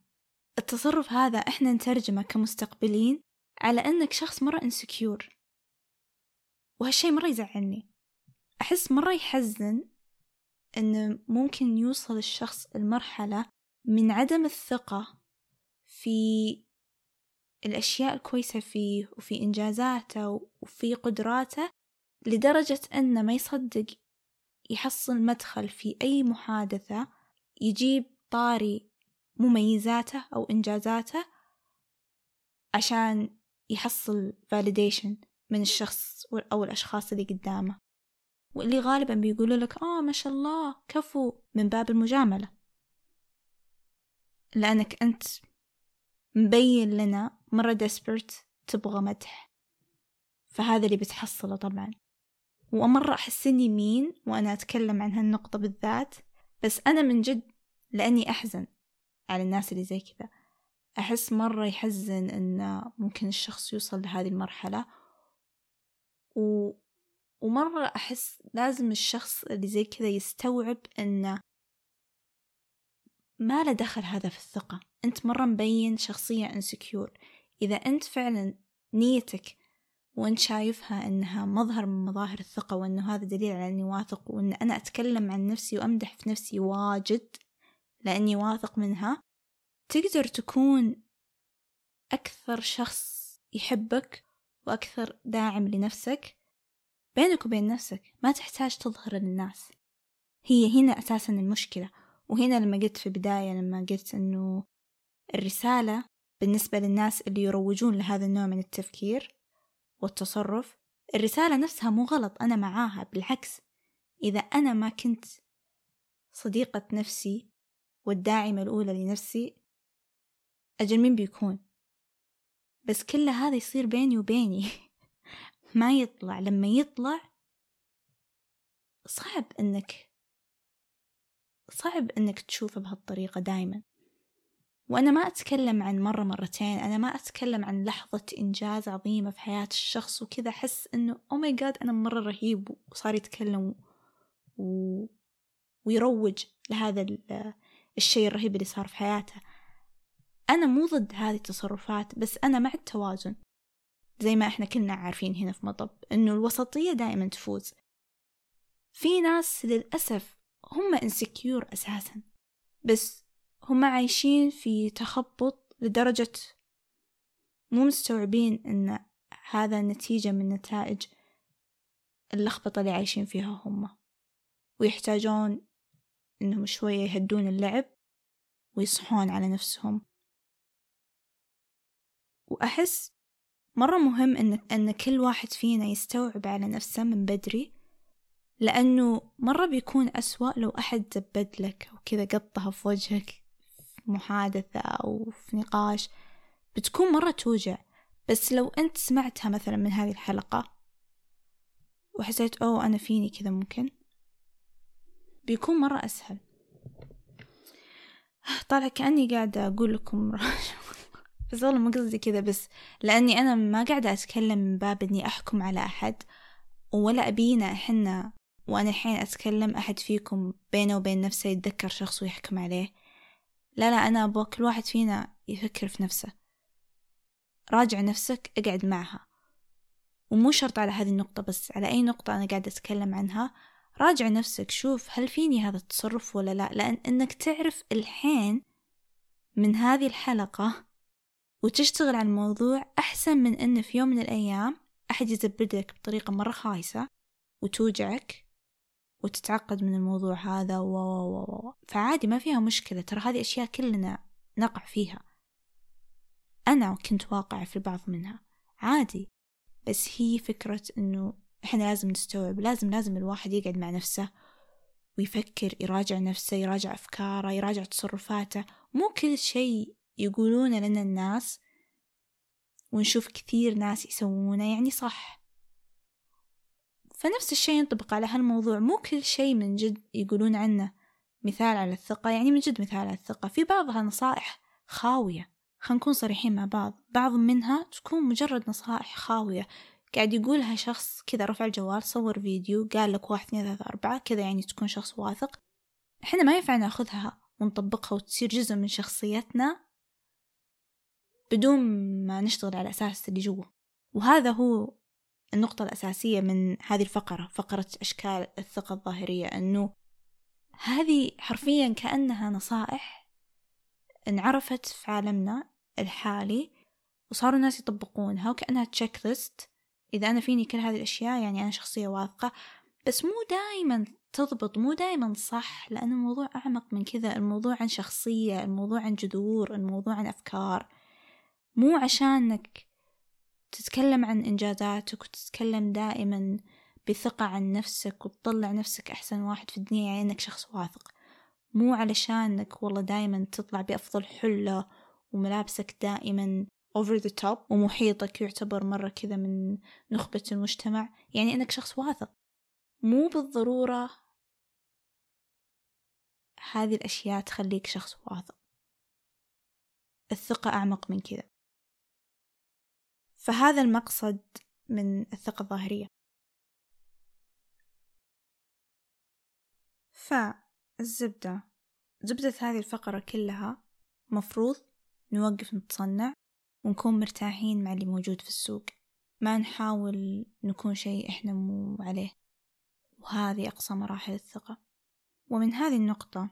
التصرف هذا إحنا نترجمه كمستقبلين على أنك شخص مرة انسكيور وهالشي مرة يزعلني. أحس مرة يحزن أنه ممكن يوصل الشخص المرحلة من عدم الثقة في الأشياء الكويسة فيه وفي إنجازاته وفي قدراته لدرجة أنه ما يصدق يحصل مدخل في أي محادثة يجيب طاري مميزاته أو إنجازاته عشان يحصل validation من الشخص أو الأشخاص اللي قدامه. واللي غالبا بيقولوا لك آه ما شاء الله كفو من باب المجاملة. لأنك أنت مبين لنا مرة ديسبرت تبغى مدح. فهذا اللي بتحصله طبعا. ومرة أحس إني مين وأنا أتكلم عن هالنقطة بالذات بس أنا من جد لأني أحزن على الناس اللي زي كذا. أحس مرة يحزن إن ممكن الشخص يوصل لهذه المرحلة و... ومرة أحس لازم الشخص اللي زي كذا يستوعب إنه ما له دخل هذا في الثقة. أنت مرة مبين شخصية انسكيور إذا أنت فعلا نيتك وأنت شايفها أنها مظهر من مظاهر الثقة وأنه هذا دليل على أني واثق وأن أنا أتكلم عن نفسي وأمدح في نفسي واجد لأني واثق منها تقدر تكون أكثر شخص يحبك وأكثر داعم لنفسك بينك وبين نفسك ما تحتاج تظهر للناس. هي هنا أساسا المشكلة وهنا لما قلت في البداية لما قلت أنه الرسالة بالنسبة للناس اللي يروجون لهذا النوع من التفكير والتصرف الرسالة نفسها مو غلط أنا معاها. بالعكس إذا أنا ما كنت صديقة نفسي والداعمة الأولى لنفسي أجل مين بيكون؟ بس كل هذا يصير بيني وبيني. [laughs] ما يطلع. لما يطلع صعب إنك صعب إنك تشوفه بهالطريقة دايما. وأنا ما أتكلم عن مرة مرتين أنا ما أتكلم عن لحظة إنجاز عظيمة في حياة الشخص وكذا أحس إنه أو ماي جاد أنا مرة رهيب وصار يتكلم و... ويروج لهذا الشيء الرهيب اللي صار في حياته. أنا مو ضد هذه التصرفات بس أنا مع التوازن. زي ما إحنا كلنا عارفين هنا في مطب إنه الوسطية دائما تفوز. في ناس للأسف هم انسكيور أساسا. بس هم عايشين في تخبط لدرجة مو مستوعبين إن هذا نتيجة من نتائج اللخبطة اللي عايشين فيها هم. ويحتاجون إنهم شوية يهدون اللعب ويصحون على نفسهم. وأحس مرة مهم إن, إن كل واحد فينا يستوعب على نفسه من بدري لأنه مرة بيكون أسوأ لو أحد زبد لك أو كذا قطها في وجهك. محادثة أو في نقاش بتكون مرة توجع. بس لو أنت سمعتها مثلا من هذه الحلقة وحسيت أوه أنا فيني كذا ممكن؟ بيكون مرة أسهل. طالع كأني قاعدة أقول لكم [laughs] بس والله ما قصدي كذا بس لأني أنا ما قاعدة أتكلم من باب إني أحكم على أحد ولا أبينا إحنا وأنا الحين أتكلم أحد فيكم بينه وبين نفسه يتذكر شخص ويحكم عليه. لا لا أنا أبغى كل واحد فينا يفكر في نفسه. راجع نفسك اقعد معها. ومو شرط على هذه النقطة بس على أي نقطة أنا قاعدة أتكلم عنها راجع نفسك. شوف هل فيني هذا التصرف ولا لا؟ لأن إنك تعرف الحين من هذه الحلقة وتشتغل على الموضوع أحسن من إن في يوم من الأيام أحد يزبدك بطريقة مرة خايسة وتوجعك. وتتعقد من الموضوع هذا و و فعادي ما فيها مشكلة ترى هذه أشياء كلنا نقع فيها. أنا كنت واقعة في بعض منها عادي. بس هي فكرة إنه إحنا لازم نستوعب لازم لازم الواحد يقعد مع نفسه ويفكر يراجع نفسه يراجع أفكاره يراجع تصرفاته. مو كل شيء يقولون لنا الناس ونشوف كثير ناس يسوونه يعني صح. فنفس الشيء ينطبق على هالموضوع. مو كل شيء من جد يقولون عنه مثال على الثقة. يعني من جد مثال على الثقة. في بعضها نصائح خاوية. خلينا نكون صريحين مع بعض. بعض منها تكون مجرد نصائح خاوية. قاعد يقولها شخص كذا رفع الجوال صور فيديو قال لك واحد اثنين ثلاثة أربعة كذا يعني تكون شخص واثق. إحنا ما ينفع ناخذها ونطبقها وتصير جزء من شخصيتنا بدون ما نشتغل على أساس اللي جوا. وهذا هو النقطة الأساسية من هذه الفقرة فقرة أشكال الثقة الظاهرية أنه هذه حرفيا كأنها نصائح انعرفت في عالمنا الحالي وصاروا الناس يطبقونها وكأنها تشيك ليست إذا أنا فيني كل هذه الأشياء يعني أنا شخصية واثقة بس مو دايما تضبط مو دايما صح لأن الموضوع أعمق من كذا الموضوع عن شخصية الموضوع عن جذور الموضوع عن أفكار. مو عشانك تتكلم عن إنجازاتك وتتكلم دائما بثقة عن نفسك وتطلع نفسك أحسن واحد في الدنيا يعني إنك شخص واثق. مو علشانك والله دائما تطلع بأفضل حلة وملابسك دائما over the top ومحيطك يعتبر مرة كذا من نخبة المجتمع يعني إنك شخص واثق. مو بالضرورة هذه الأشياء تخليك شخص واثق. الثقة أعمق من كذا. فهذا المقصد من الثقة الظاهرية. فالزبدة زبدة هذه الفقرة كلها مفروض نوقف نتصنع ونكون مرتاحين مع اللي موجود في السوق. ما نحاول نكون شيء إحنا مو عليه. وهذه أقصى مراحل الثقة. ومن هذه النقطة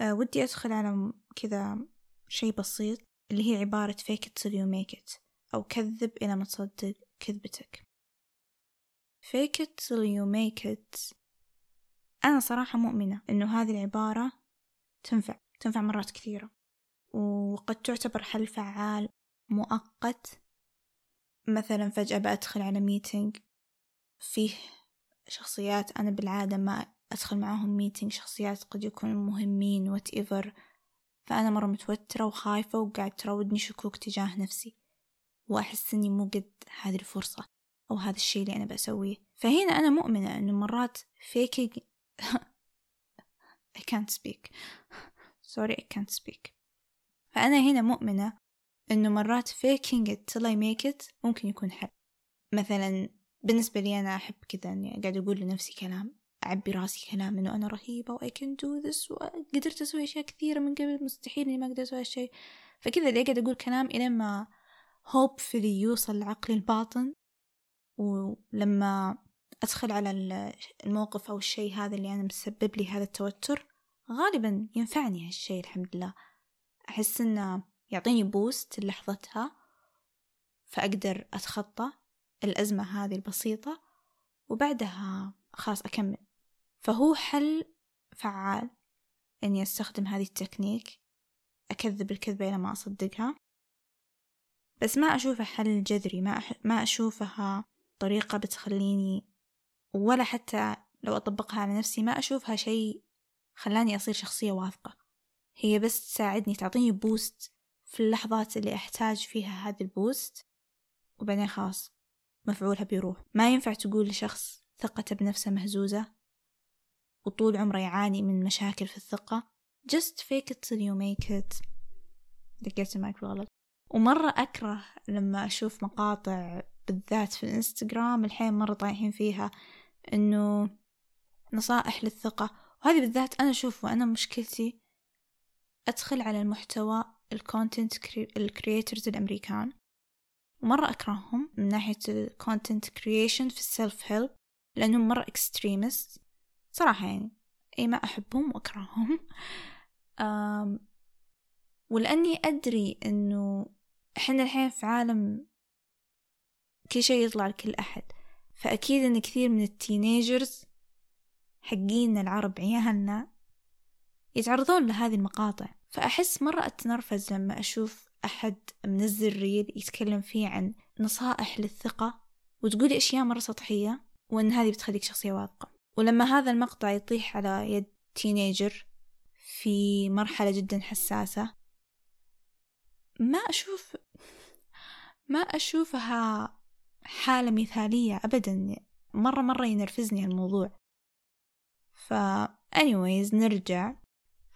أه ودي أدخل على كذا شيء بسيط اللي هي عبارة fake it till you make it. أو كذب إلى ما تصدق كذبتك. Fake it till you make it. أنا صراحة مؤمنة إنه هذه العبارة تنفع تنفع مرات كثيرة. وقد تعتبر حل فعال مؤقت. مثلا فجأة بأدخل على meeting فيه شخصيات أنا بالعادة ما أدخل معاهم meeting شخصيات قد يكونوا مهمين whatever فأنا مرة متوترة وخايفة وقاعد تراودني شكوك تجاه نفسي. وأحس إني مو قد هذه الفرصة أو هذا الشيء اللي أنا بسويه. فهنا أنا مؤمنة إنه مرات faking [laughs] I can't speak. Sorry I can't speak. فأنا هنا مؤمنة إنه مرات faking it till I make it ممكن يكون حل مثلا بالنسبة لي أنا أحب كذا إني قاعد أقول لنفسي كلام أعبي راسي كلام إنه أنا رهيبة و I can do this وقدرت أسوي أشياء كثيرة من قبل مستحيل إني ما أقدر أسوي هالشيء فكذا اللي قاعد أقول كلام إلين ما hopefully يوصل لعقلي الباطن ولما أدخل على الموقف أو الشيء هذا اللي أنا مسبب لي هذا التوتر غالبا ينفعني هالشيء الحمد لله. أحس إنه يعطيني بوست لحظتها فأقدر أتخطى الأزمة هذه البسيطة وبعدها خلاص أكمل. فهو حل فعال إني أستخدم هذه التكنيك أكذب الكذبة إلى ما أصدقها. بس ما أشوفها حل جذري ما, أح... ما أشوفها طريقة بتخليني ولا حتى لو أطبقها على نفسي ما أشوفها شيء خلاني أصير شخصية واثقة. هي بس تساعدني تعطيني بوست في اللحظات اللي أحتاج فيها هذا البوست وبعدين خلاص مفعولها بيروح. ما ينفع تقول لشخص ثقته بنفسه مهزوزة وطول عمره يعاني من مشاكل في الثقة. Just fake it till you make it. دقيت المايك بالغلط ومرة أكره لما أشوف مقاطع بالذات في الإنستغرام الحين مرة طايحين فيها إنه نصائح للثقة. وهذه بالذات أنا أشوف وأنا مشكلتي أدخل على المحتوى ال content ال creators الأمريكان. ومرة أكرههم من ناحية ال content creation في ال self help لأنهم مرة extremist صراحة يعني أي ما أحبهم وأكرههم. [laughs] ولأني أدري أنه إحنا الحين في عالم كل شيء يطلع لكل أحد. فأكيد أن كثير من ال teenagers حقين العرب عيالنا يتعرضون لهذه المقاطع. فأحس مرة أتنرفز لما أشوف أحد منزل ريل يتكلم فيه عن نصائح للثقة وتقولي أشياء مرة سطحية وأن هذه بتخليك شخصية واثقة. ولما هذا المقطع يطيح على يد تينيجر في مرحلة جدا حساسة ما أشوف ما أشوفها حالة مثالية أبدا. مرة مرة ينرفزني الموضوع. ف anyways نرجع.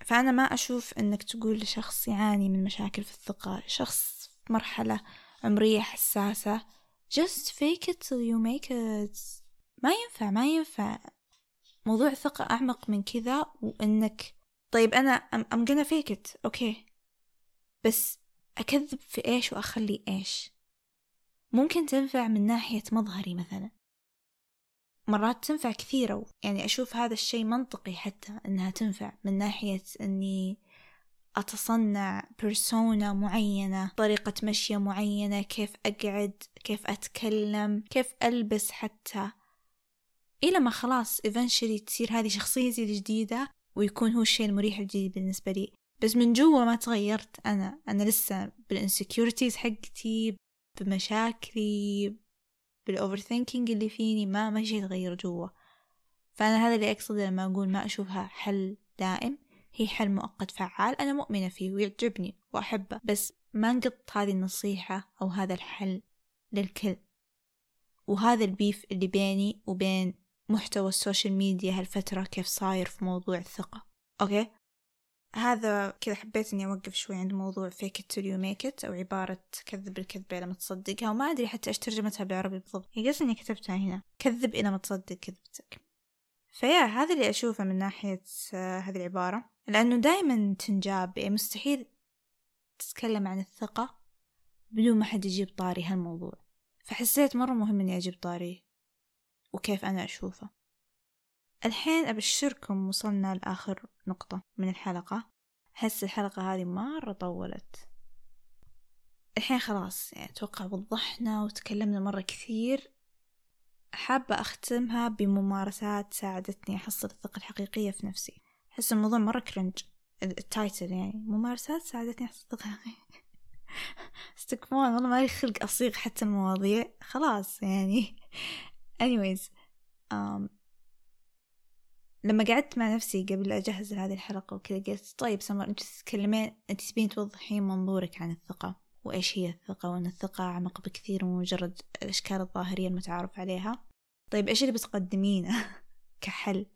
فأنا ما أشوف أنك تقول لشخص يعاني من مشاكل في الثقة شخص في مرحلة عمرية حساسة. Just fake it till you make it. ما ينفع ما ينفع. موضوع الثقة أعمق من كذا وإنك طيب أنا I'm gonna fake it. أوكي بس أكذب في إيش وأخلي إيش؟ ممكن تنفع من ناحية مظهري مثلا. مرات تنفع كثيرة يعني أشوف هذا الشيء منطقي حتى إنها تنفع من ناحية إني أتصنع بيرسونا معينة طريقة مشية معينة كيف أقعد كيف أتكلم كيف ألبس حتى. إلى ما خلاص eventually تصير هذه شخصيتي الجديدة ويكون هو الشيء المريح الجديد بالنسبة لي. بس من جوا ما تغيرت أنا. أنا لسه بال insecurities حقتي بمشاكلي بال overthinking اللي فيني ما ما شي يتغير جوا. فأنا هذا اللي أقصده لما أقول ما أشوفها حل دائم. هي حل مؤقت فعال أنا مؤمنة فيه ويعجبني وأحبه بس ما نقط هذه النصيحة أو هذا الحل للكل. وهذا ال beef اللي بيني وبين محتوى ال social media هالفترة كيف صاير في موضوع الثقة. okay؟ هذا كذا حبيت إني أوقف شوي عند موضوع it till you make it أو عبارة كذب الكذبة لما تصدقها وما أدري حتى إيش ترجمتها بالعربي بالضبط. هي إني كتبتها هنا. كذب إلى ما تصدق كذبتك. ف yeah هذا اللي أشوفه من ناحية آه، هذه العبارة. لأنه دايما تنجاب يعني مستحيل تتكلم عن الثقة بدون ما حد يجيب طاري هالموضوع. فحسيت مرة مهم إني أجيب طاري وكيف أنا أشوفه. الحين أبشركم وصلنا لآخر نقطة من الحلقة. أحس الحلقة هذه مرة طولت. الحين خلاص يعني أتوقع وضحنا وتكلمنا مرة كثير. حابة أختمها بممارسات ساعدتني أحصل الثقة الحقيقية في نفسي. أحس الموضوع مرة cringe ال title يعني ممارسات ساعدتني أحصل الثقة الحقيقية. [laughs] استكفون والله ما لي خلق أصيغ حتى المواضيع. خلاص يعني. [laughs] anyways um, لما قعدت مع نفسي قبل أجهز هذه الحلقة وكذا قلت طيب سمر أنت تتكلمين أنت تبين توضحين منظورك عن الثقة وإيش هي الثقة وأن الثقة أعمق بكثير من مجرد الأشكال الظاهرية المتعارف عليها. طيب إيش اللي بتقدمينه [laughs] كحل؟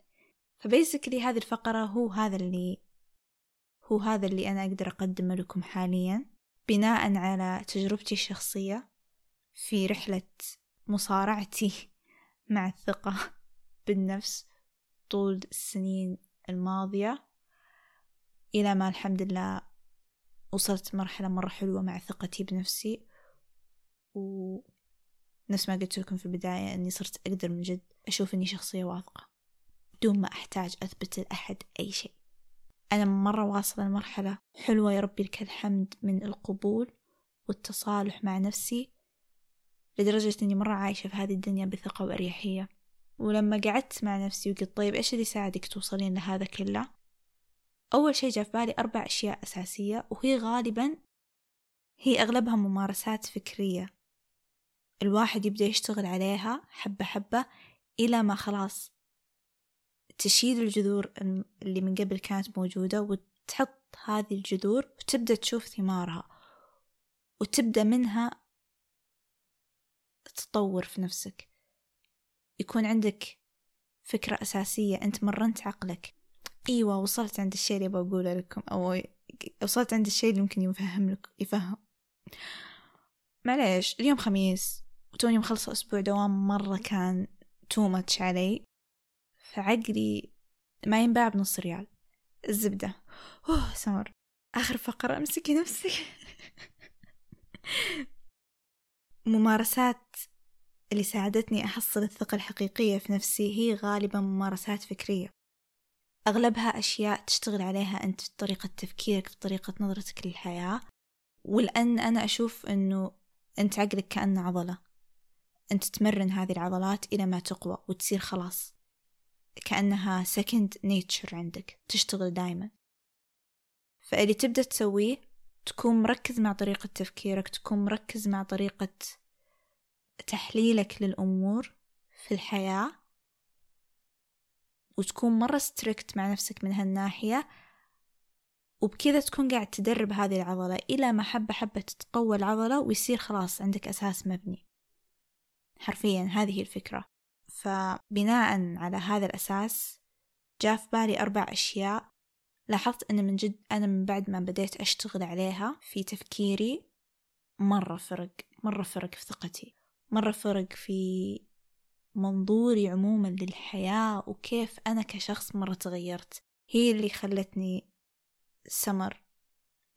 فبيسكلي هذه الفقرة هو هذا اللي هو هذا اللي أنا أقدر أقدمه لكم حاليا بناء على تجربتي الشخصية في رحلة مصارعتي [laughs] مع الثقة بالنفس. طول السنين الماضية. إلى ما الحمد لله وصلت مرحلة مرة حلوة مع ثقتي بنفسي. ونفس ما قلت لكم في البداية أني صرت أقدر من جد أشوف أني شخصية واثقة بدون ما أحتاج أثبت لأحد أي شيء. أنا مرة واصلة لمرحلة حلوة يا ربي لك الحمد من القبول والتصالح مع نفسي لدرجة إني مرة عايشة في هذه الدنيا بثقة وأريحية. ولما قعدت مع نفسي وقلت طيب إيش اللي يساعدك توصلين لهذا كله؟ أول شي جاء في بالي أربع أشياء أساسية وهي غالبا هي أغلبها ممارسات فكرية. الواحد يبدأ يشتغل عليها حبة حبة إلى ما خلاص تشيل الجذور اللي من قبل كانت موجودة وتحط هذه الجذور وتبدأ تشوف ثمارها وتبدأ منها تطور في نفسك. يكون عندك فكرة أساسية أنت مرنت عقلك. أيوة وصلت عند الشيء اللي بقوله لكم أو وصلت عند الشيء اللي ممكن يفهم لك يفهم. معليش اليوم خميس وتوني مخلصة أسبوع دوام مرة كان تو ماتش علي. فعقلي ما ينباع بنص ريال. الزبدة. أوه سمر. آخر فقرة أمسكي نفسك. [laughs] ممارسات اللي ساعدتني أحصل الثقة الحقيقية في نفسي هي غالبا ممارسات فكرية. أغلبها أشياء تشتغل عليها أنت في طريقة تفكيرك في طريقة نظرتك للحياة. ولأن أنا أشوف أنه أنت عقلك كأنه عضلة. أنت تمرن هذه العضلات إلى ما تقوى وتصير خلاص. كأنها second nature عندك تشتغل دايما. فاللي تبدأ تسويه تكون مركز مع طريقة تفكيرك تكون مركز مع طريقة تحليلك للأمور في الحياة وتكون مرة ستريكت مع نفسك من هالناحية وبكذا تكون قاعد تدرب هذه العضلة إلى ما حبة حبة تتقوى العضلة ويصير خلاص عندك أساس مبني. حرفيا هذه الفكرة. فبناء على هذا الأساس جاء في بالي أربع أشياء. لاحظت أن من جد أنا من بعد ما بديت أشتغل عليها في تفكيري مرة فرق مرة فرق في ثقتي. مرة فرق في منظوري عموما للحياة وكيف أنا كشخص مرة تغيرت. هي اللي خلتني سمر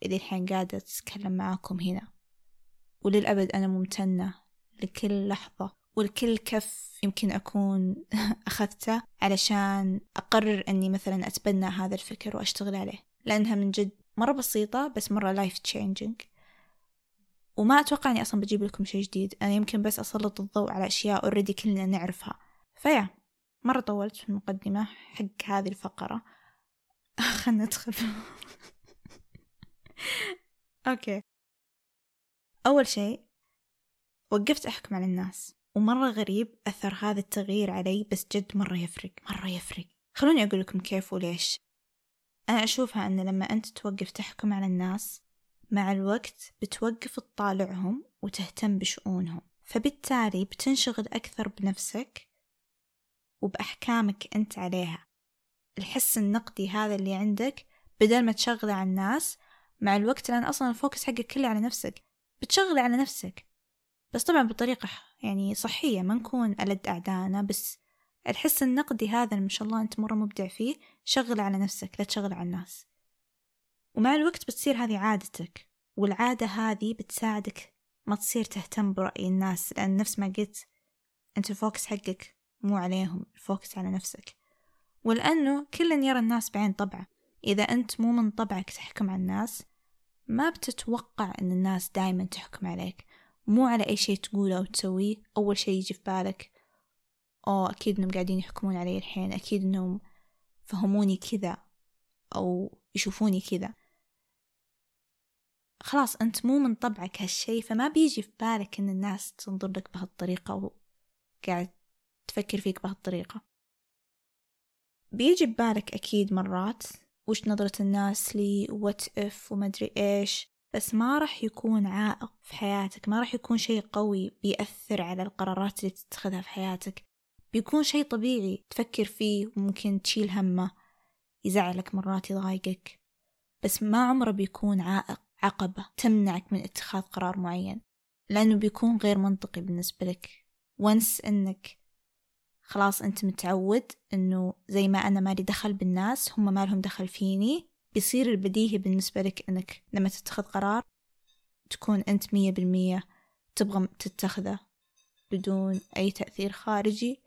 اللي الحين قاعدة أتكلم معاكم هنا. وللأبد أنا ممتنة لكل لحظة ولكل كف يمكن أكون [laughs] أخذته علشان أقرر أني مثلا أتبنى هذا الفكر وأشتغل عليه. لأنها من جد مرة بسيطة بس مرة life changing وما أتوقع أني أصلا بجيب لكم شيء جديد. أنا يمكن بس أسلط الضوء على أشياء already كلنا نعرفها. فيا مرة طولت في المقدمة حق هذه الفقرة. [laughs] خلنا ندخل. [laughs] أوكي. أول شيء وقفت أحكم على الناس. ومرة غريب أثر هذا التغيير علي بس جد مرة يفرق. مرة يفرق. خلوني أقول لكم كيف وليش. أنا أشوفها أن لما أنت توقف تحكم على الناس مع الوقت بتوقف تطالعهم وتهتم بشؤونهم فبالتالي بتنشغل أكثر بنفسك وبأحكامك أنت عليها. الحس النقدي هذا اللي عندك بدل ما تشغله على الناس مع الوقت لأن أصلا الفوكس حقك كله على نفسك بتشغله على نفسك. بس طبعا بطريقة يعني صحية ما نكون ألد أعدانا بس الحس النقدي هذا ما شاء الله أنت مرة مبدع فيه شغل على نفسك لا تشغل على الناس. ومع الوقت بتصير هذه عادتك والعادة هذه بتساعدك ما تصير تهتم برأي الناس لأن نفس ما قلت أنت ال focus حقك مو عليهم ال focus على نفسك. ولأنه كل يرى الناس بعين طبعه. إذا أنت مو من طبعك تحكم على الناس ما بتتوقع أن الناس دايما تحكم عليك. مو على أي شيء تقوله أو تسويه. أول شيء يجي في بالك أو أكيد إنهم قاعدين يحكمون علي الحين أكيد إنهم فهموني كذا أو يشوفوني كذا. خلاص أنت مو من طبعك هالشي فما بيجي في بالك إن الناس تنظر لك بهالطريقة وقاعد تفكر فيك بهالطريقة. بيجي ببالك أكيد مرات وش نظرة الناس لي وات اف ومدري إيش بس ما راح يكون عائق في حياتك ما راح يكون شيء قوي بيأثر على القرارات اللي تتخذها في حياتك. بيكون شيء طبيعي تفكر فيه وممكن تشيل همه يزعلك مرات يضايقك بس ما عمره بيكون عائق. عقبة تمنعك من اتخاذ قرار معين لأنه بيكون غير منطقي بالنسبة لك. وانس إنك خلاص أنت متعود إنه زي ما أنا مالي دخل بالناس هم ما لهم دخل فيني بيصير البديهي بالنسبة لك إنك لما تتخذ قرار تكون أنت مية بالمية تبغى تتخذه بدون أي تأثير خارجي.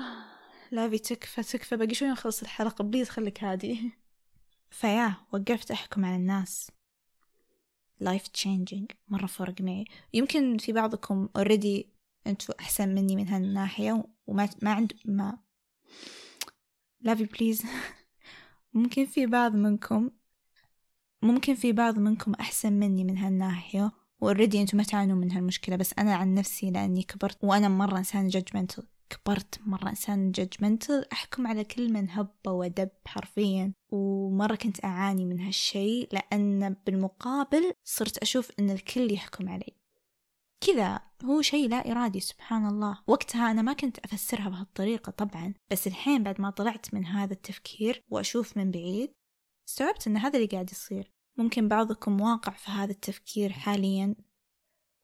[sighs] لافي تكفى تكفى. باقي شوي نخلص الحلقة. please خليك هادي. [laughs] ف yeah وقفت أحكم على الناس. Life changing مرة فرق معي يمكن في بعضكم already أنتوا أحسن مني من هالناحية وما ما عند ما لافي please [laughs] ممكن في بعض منكم ممكن في بعض منكم أحسن مني من هالناحية و already أنتم ما تعانون من هالمشكلة بس أنا عن نفسي لأني كبرت وأنا مرة إنسان judgmental كبرت مرة إنسان judgmental أحكم على كل من هب ودب حرفيا. ومرة كنت أعاني من هالشي لأن بالمقابل صرت أشوف أن الكل يحكم علي. كذا هو شيء لا إرادي سبحان الله. وقتها أنا ما كنت أفسرها بهالطريقة طبعا بس الحين بعد ما طلعت من هذا التفكير وأشوف من بعيد استوعبت أن هذا اللي قاعد يصير. ممكن بعضكم واقع في هذا التفكير حاليا.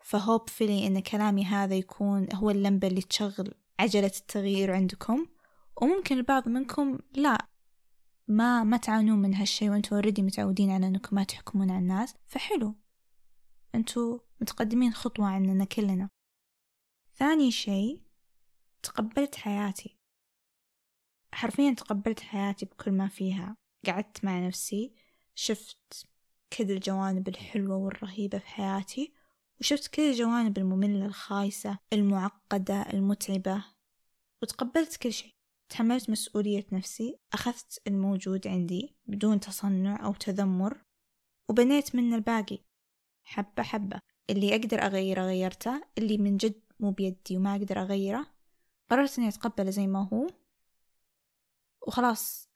ف hopefully إن كلامي هذا يكون هو اللمبة اللي تشغل عجلة التغيير عندكم وممكن البعض منكم لا ما ما تعانون من هالشي وانتوا already متعودين على انكم ما تحكمون على الناس فحلو. أنتوا متقدمين خطوة عننا كلنا. ثاني شي تقبلت حياتي. حرفيا تقبلت حياتي بكل ما فيها. قعدت مع نفسي شفت كل الجوانب الحلوة والرهيبة في حياتي وشفت كل الجوانب المملة الخايسة المعقدة المتعبة وتقبلت كل شيء. تحملت مسؤولية نفسي أخذت الموجود عندي بدون تصنع أو تذمر وبنيت منه الباقي. حبة حبة. اللي أقدر أغيره غيرته. اللي من جد مو بيدي وما أقدر أغيره. قررت إني أتقبله زي ما هو. وخلاص.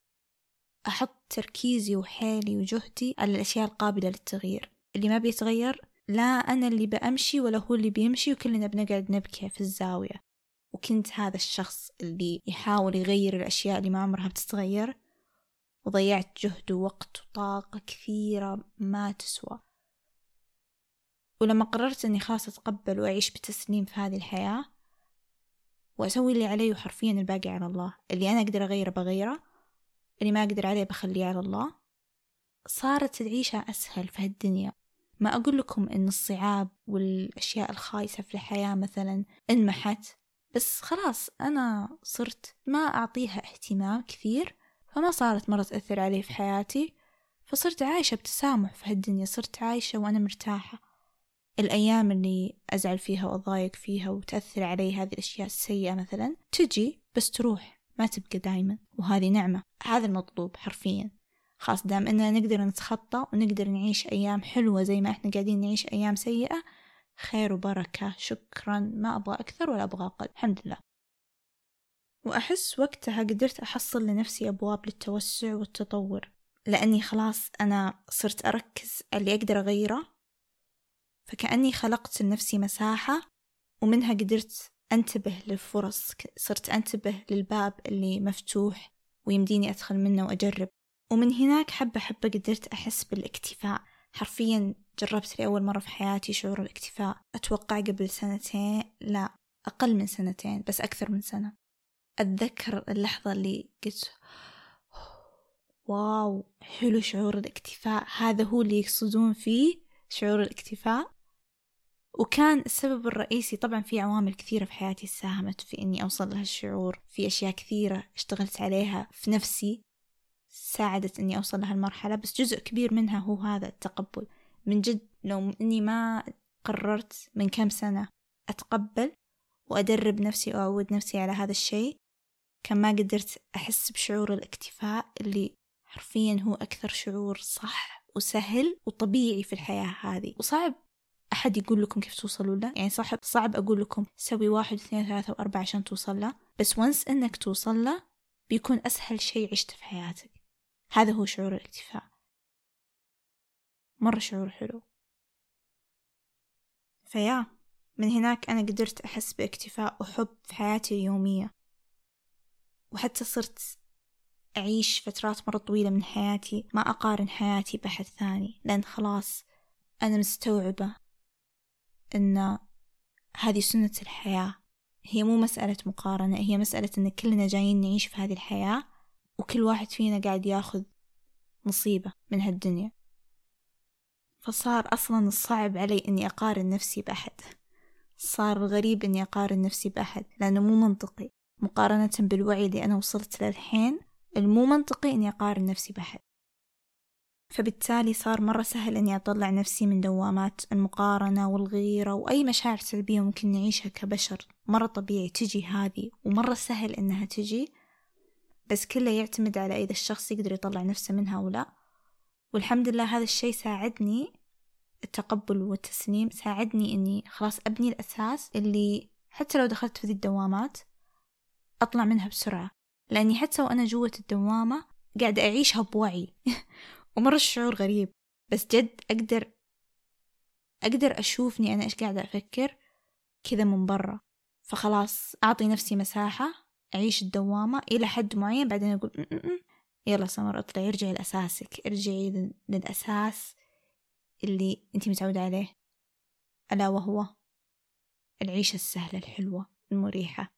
أحط تركيزي وحيلي وجهدي على الأشياء القابلة للتغيير. اللي ما بيتغير لا أنا اللي بأمشي ولا هو اللي بيمشي وكلنا بنقعد نبكي في الزاوية. وكنت هذا الشخص اللي يحاول يغير الأشياء اللي ما عمرها بتتغير. وضيعت جهد ووقت وطاقة كثيرة ما تسوى. ولما قررت أني خلاص أتقبل وأعيش بتسليم في هذه الحياة وأسوي اللي علي وحرفيا الباقي على الله. اللي أنا أقدر أغيره بغيره اللي ما أقدر عليه بخليه على الله. صارت العيشة أسهل في هالدنيا. ما أقول لكم إن الصعاب والأشياء الخايسة في الحياة مثلا انمحت بس خلاص أنا صرت ما أعطيها اهتمام كثير فما صارت مرة تأثر علي في حياتي فصرت عايشة بتسامح في هالدنيا صرت عايشة وأنا مرتاحة. الأيام اللي أزعل فيها وأضايق فيها وتأثر علي هذه الأشياء السيئة مثلا تجي بس تروح ما تبقى دايما وهذه نعمة. هذا المطلوب حرفيا. خاص دام إننا نقدر نتخطى ونقدر نعيش أيام حلوة زي ما إحنا قاعدين نعيش أيام سيئة خير وبركة. شكرا. ما أبغى أكثر ولا أبغى أقل. الحمد لله. وأحس وقتها قدرت أحصل لنفسي أبواب للتوسع والتطور. لأني خلاص أنا صرت أركز اللي أقدر أغيره. فكأني خلقت لنفسي مساحة ومنها قدرت أنتبه للفرص صرت أنتبه للباب اللي مفتوح ويمديني أدخل منه وأجرب. ومن هناك حبة حبة قدرت أحس بالاكتفاء. حرفيا جربت لأول مرة في حياتي شعور الاكتفاء. أتوقع قبل سنتين لا أقل من سنتين بس أكثر من سنة. أتذكر اللحظة اللي قلت واو حلو شعور الاكتفاء. هذا هو اللي يقصدون فيه شعور الاكتفاء. وكان السبب الرئيسي طبعا في عوامل كثيرة في حياتي ساهمت في إني أوصل لهالشعور. في أشياء كثيرة اشتغلت عليها في نفسي. ساعدت إني أوصل لهالمرحلة بس جزء كبير منها هو هذا التقبل. من جد لو إني ما قررت من كم سنة أتقبل وأدرب نفسي وأعود نفسي على هذا الشيء كان ما قدرت أحس بشعور الاكتفاء اللي حرفيا هو أكثر شعور صح وسهل وطبيعي في الحياة هذه. وصعب أحد يقول لكم كيف توصلوا له؟ يعني صعب صعب أقول لكم سوي واحد اثنين ثلاثة وأربعة عشان توصل له بس وانس إنك توصل له بيكون أسهل شيء عشته في حياتك. هذا هو شعور الاكتفاء. مرة شعور حلو. فيا من هناك أنا قدرت أحس باكتفاء وحب في حياتي اليومية. وحتى صرت أعيش فترات مرة طويلة من حياتي ما أقارن حياتي بأحد ثاني لأن خلاص أنا مستوعبة أن هذه سنة الحياة. هي مو مسألة مقارنة هي مسألة أن كلنا جايين نعيش في هذه الحياة. وكل واحد فينا قاعد ياخذ نصيبه من هالدنيا. فصار أصلا الصعب علي أني أقارن نفسي بأحد. صار غريب أني أقارن نفسي بأحد لأنه مو منطقي. مقارنة بالوعي اللي أنا وصلت له الحين المو منطقي أني أقارن نفسي بأحد. فبالتالي صار مرة سهل إني أطلع نفسي من دوامات المقارنة والغيرة وأي مشاعر سلبية ممكن نعيشها كبشر. مرة طبيعي تجي هذه ومرة سهل إنها تجي. بس كله يعتمد على إذا الشخص يقدر يطلع نفسه منها أو لا. والحمد لله هذا الشي ساعدني التقبل والتسليم ساعدني إني خلاص أبني الأساس اللي حتى لو دخلت في ذي الدوامات أطلع منها بسرعة. لأني حتى وأنا جوة الدوامة قاعدة أعيشها بوعي. [laughs] ومرة الشعور غريب. بس جد أقدر أقدر أشوفني أنا إيش قاعدة أفكر كذا من برا. فخلاص أعطي نفسي مساحة أعيش الدوامة إلى حد معين بعدين أقول م -م -م. يلا سمر اطلعي ارجعي لأساسك. ارجعي للأساس اللي انتي متعودة عليه. ألا وهو العيشة السهلة الحلوة المريحة.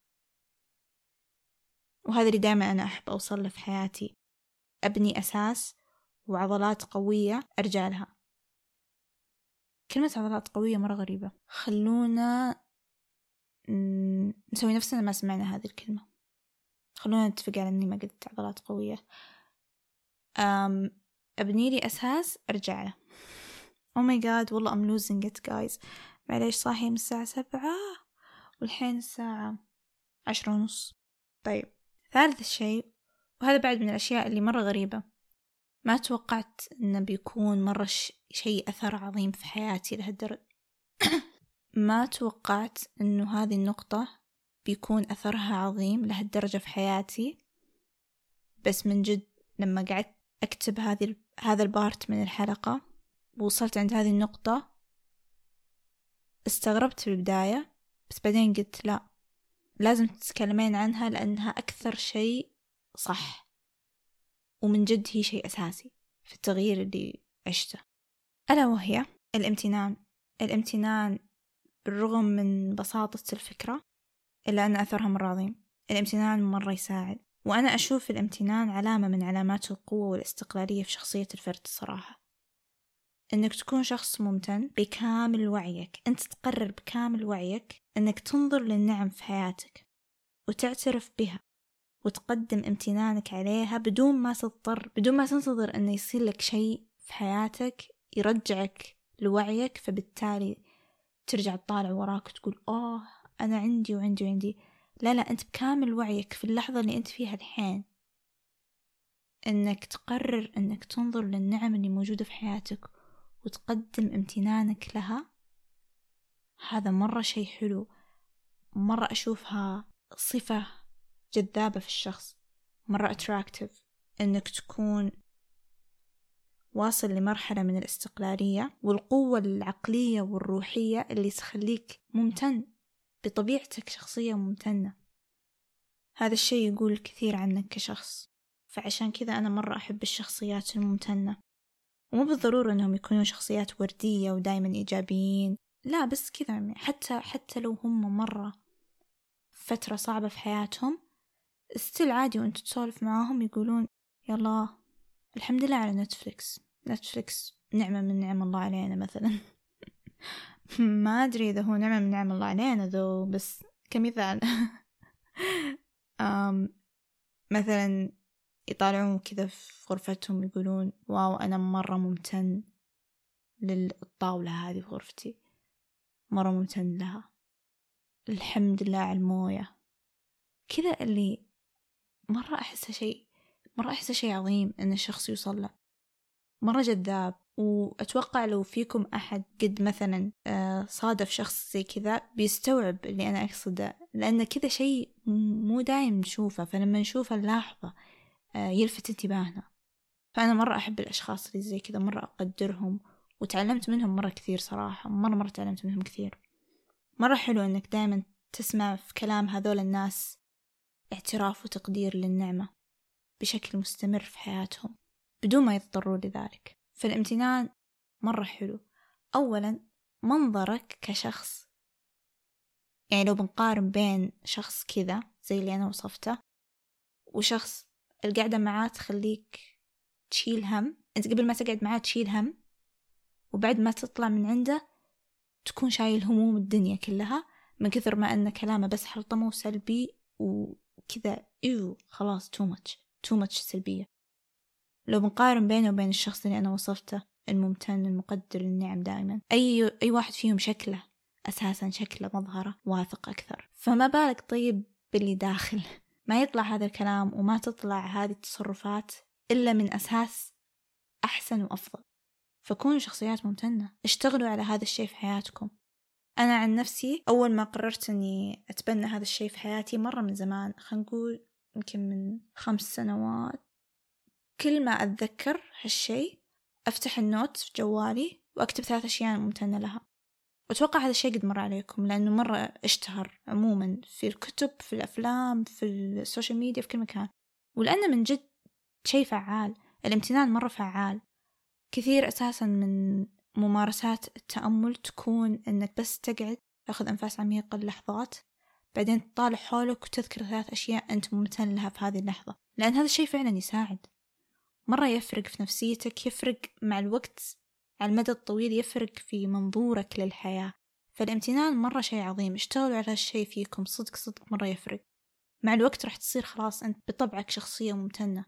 وهذا اللي دائما أنا أحب أوصل له في حياتي. أبني أساس وعضلات قوية أرجع لها. كلمة عضلات قوية مرة غريبة. خلونا نسوي نفسنا ما سمعنا هذه الكلمة. خلونا نتفق على إني ما قلت عضلات قوية. أم أبني لي أساس أرجع له. Oh my god والله I'm losing it guys. معليش صاحية من الساعة سبعة والحين الساعة عشرة ونص. طيب ثالث شيء وهذا بعد من الأشياء اللي مرة غريبة. ما توقعت إنه بيكون مرة شيء أثر عظيم في حياتي لهالدرجة. [coughs] ما توقعت إنه هذه النقطة بيكون أثرها عظيم لهالدرجة في حياتي. بس من جد لما قعدت أكتب هذه هذا البارت من الحلقة ووصلت عند هذه النقطة استغربت في البداية بس بعدين قلت لا لازم تتكلمين عنها لأنها أكثر شيء صح. ومن جد هي شيء أساسي في التغيير اللي عشته. ألا وهي الامتنان. الامتنان بالرغم من بساطة الفكرة إلا أن أثرها مرة عظيم الامتنان مرة يساعد. وأنا أشوف الامتنان علامة من علامات القوة والاستقلالية في شخصية الفرد الصراحة. إنك تكون شخص ممتن بكامل وعيك. أنت تقرر بكامل وعيك إنك تنظر للنعم في حياتك وتعترف بها وتقدم امتنانك عليها بدون ما تضطر بدون ما تنتظر أنه يصير لك شيء في حياتك يرجعك لوعيك فبالتالي ترجع تطالع وراك وتقول آه أنا عندي وعندي وعندي. لا لا أنت بكامل وعيك في اللحظة اللي أنت فيها الحين. أنك تقرر أنك تنظر للنعم اللي موجودة في حياتك وتقدم امتنانك لها هذا مرة شي حلو. مرة أشوفها صفة جذابة في الشخص. مرة attractive. إنك تكون واصل لمرحلة من الاستقلالية والقوة العقلية والروحية اللي تخليك ممتن. بطبيعتك شخصية ممتنة. هذا الشيء يقول كثير عنك كشخص. فعشان كذا أنا مرة أحب الشخصيات الممتنة. ومو بالضرورة إنهم يكونوا شخصيات وردية ودايما إيجابيين. لا بس كذا حتى حتى لو هم مرة فترة صعبة في حياتهم still عادي وأنت تسولف معاهم يقولون يلا الحمد لله على Netflix Netflix نعمة من نعم الله علينا مثلا. [laughs] [laughs] ما أدري إذا هو نعمة من نعم الله علينا though بس كمثال. [laughs] مثلا يطالعون كذا في غرفتهم يقولون واو أنا مرة ممتن للطاولة هذه في غرفتي. مرة ممتن لها. الحمد لله على الموية. كذا اللي مرة أحسه شيء مرة أحسه شيء عظيم إن الشخص يوصل له. مرة جذاب. وأتوقع لو فيكم أحد قد مثلا آه، صادف شخص زي كذا بيستوعب اللي أنا أقصده لأن كذا شيء مو دايم نشوفه فلما نشوفه نلاحظه آه، يلفت انتباهنا. فأنا مرة أحب الأشخاص اللي زي كذا مرة أقدرهم وتعلمت منهم مرة كثير صراحة مرة مرة تعلمت منهم كثير. مرة حلو إنك دايما تسمع في كلام هذول الناس اعتراف وتقدير للنعمة بشكل مستمر في حياتهم بدون ما يضطروا لذلك. فالامتنان مرة حلو. أولا منظرك كشخص. يعني لو بنقارن بين شخص كذا زي اللي أنا وصفته وشخص القعدة معاه تخليك تشيل هم. أنت قبل ما تقعد معاه تشيل هم وبعد ما تطلع من عنده تكون شايل هموم الدنيا كلها من كثر ما أن كلامه بس حلطمة وسلبي وكذا eww خلاص too much too much سلبية. لو بنقارن بينه وبين الشخص اللي أنا وصفته الممتن المقدر للنعم دائما. أي أي واحد فيهم شكله أساسا شكله مظهره واثق أكثر. فما بالك طيب باللي داخل. [laughs] ما يطلع هذا الكلام وما تطلع هذه التصرفات إلا من أساس أحسن وأفضل. فكونوا شخصيات ممتنة. اشتغلوا على هذا الشيء في حياتكم. أنا عن نفسي أول ما قررت أني أتبنى هذا الشيء في حياتي مرة من زمان خلينا نقول يمكن من خمس سنوات كل ما أتذكر هالشيء أفتح النوت في جوالي وأكتب ثلاث أشياء ممتنة لها. وأتوقع هذا الشيء قد مر عليكم لأنه مرة أشتهر عموما في الكتب في الأفلام في ال social media في كل مكان. ولأنه من جد شيء فعال الامتنان مرة فعال. كثير أساسا من ممارسات التأمل تكون إنك بس تقعد تأخذ أنفاس عميقة للحظات بعدين تطالع حولك وتذكر ثلاث أشياء أنت ممتن لها في هذه اللحظة. لأن هذا الشيء فعلا يساعد. مرة يفرق في نفسيتك يفرق مع الوقت على المدى الطويل يفرق في منظورك للحياة. فالامتنان مرة شيء عظيم اشتغلوا على هالشيء فيكم صدق صدق مرة يفرق. مع الوقت راح تصير خلاص أنت بطبعك شخصية ممتنة.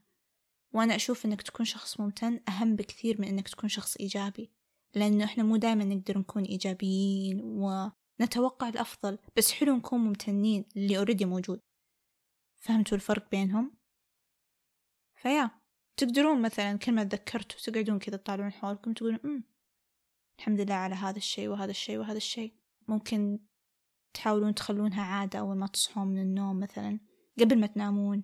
وأنا أشوف إنك تكون شخص ممتن أهم بكثير من إنك تكون شخص إيجابي. لأنه إحنا مو دائما نقدر نكون إيجابيين ونتوقع الأفضل بس حلو نكون ممتنين اللي أوريدي موجود. فهمتوا الفرق بينهم؟ فيا. تقدرون مثلا كل ما تذكرتوا تقعدون كذا تطالعون حولكم تقولون أمم الحمد لله على هذا الشيء وهذا الشيء وهذا الشيء. ممكن تحاولون تخلونها عادة أول ما تصحون من النوم مثلا قبل ما تنامون.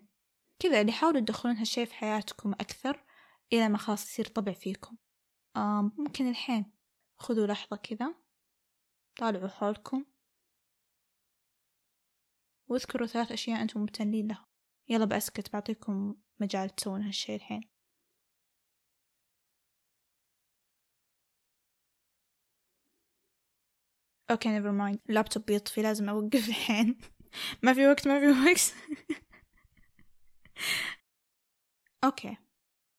كذا اللي حاولوا تدخلون هالشي في حياتكم أكثر إلى ما خلاص يصير طبع فيكم. آه ممكن الحين خذوا لحظة كذا طالعوا حولكم. واذكروا ثلاث أشياء أنتم ممتنين لها. يلا بأسكت بعطيكم مجال تسوون هالشي الحين. okay never mind ال laptop بيطفي لازم أوقف الحين. [laughs] ما في وقت ما في وقت. [laughs] okay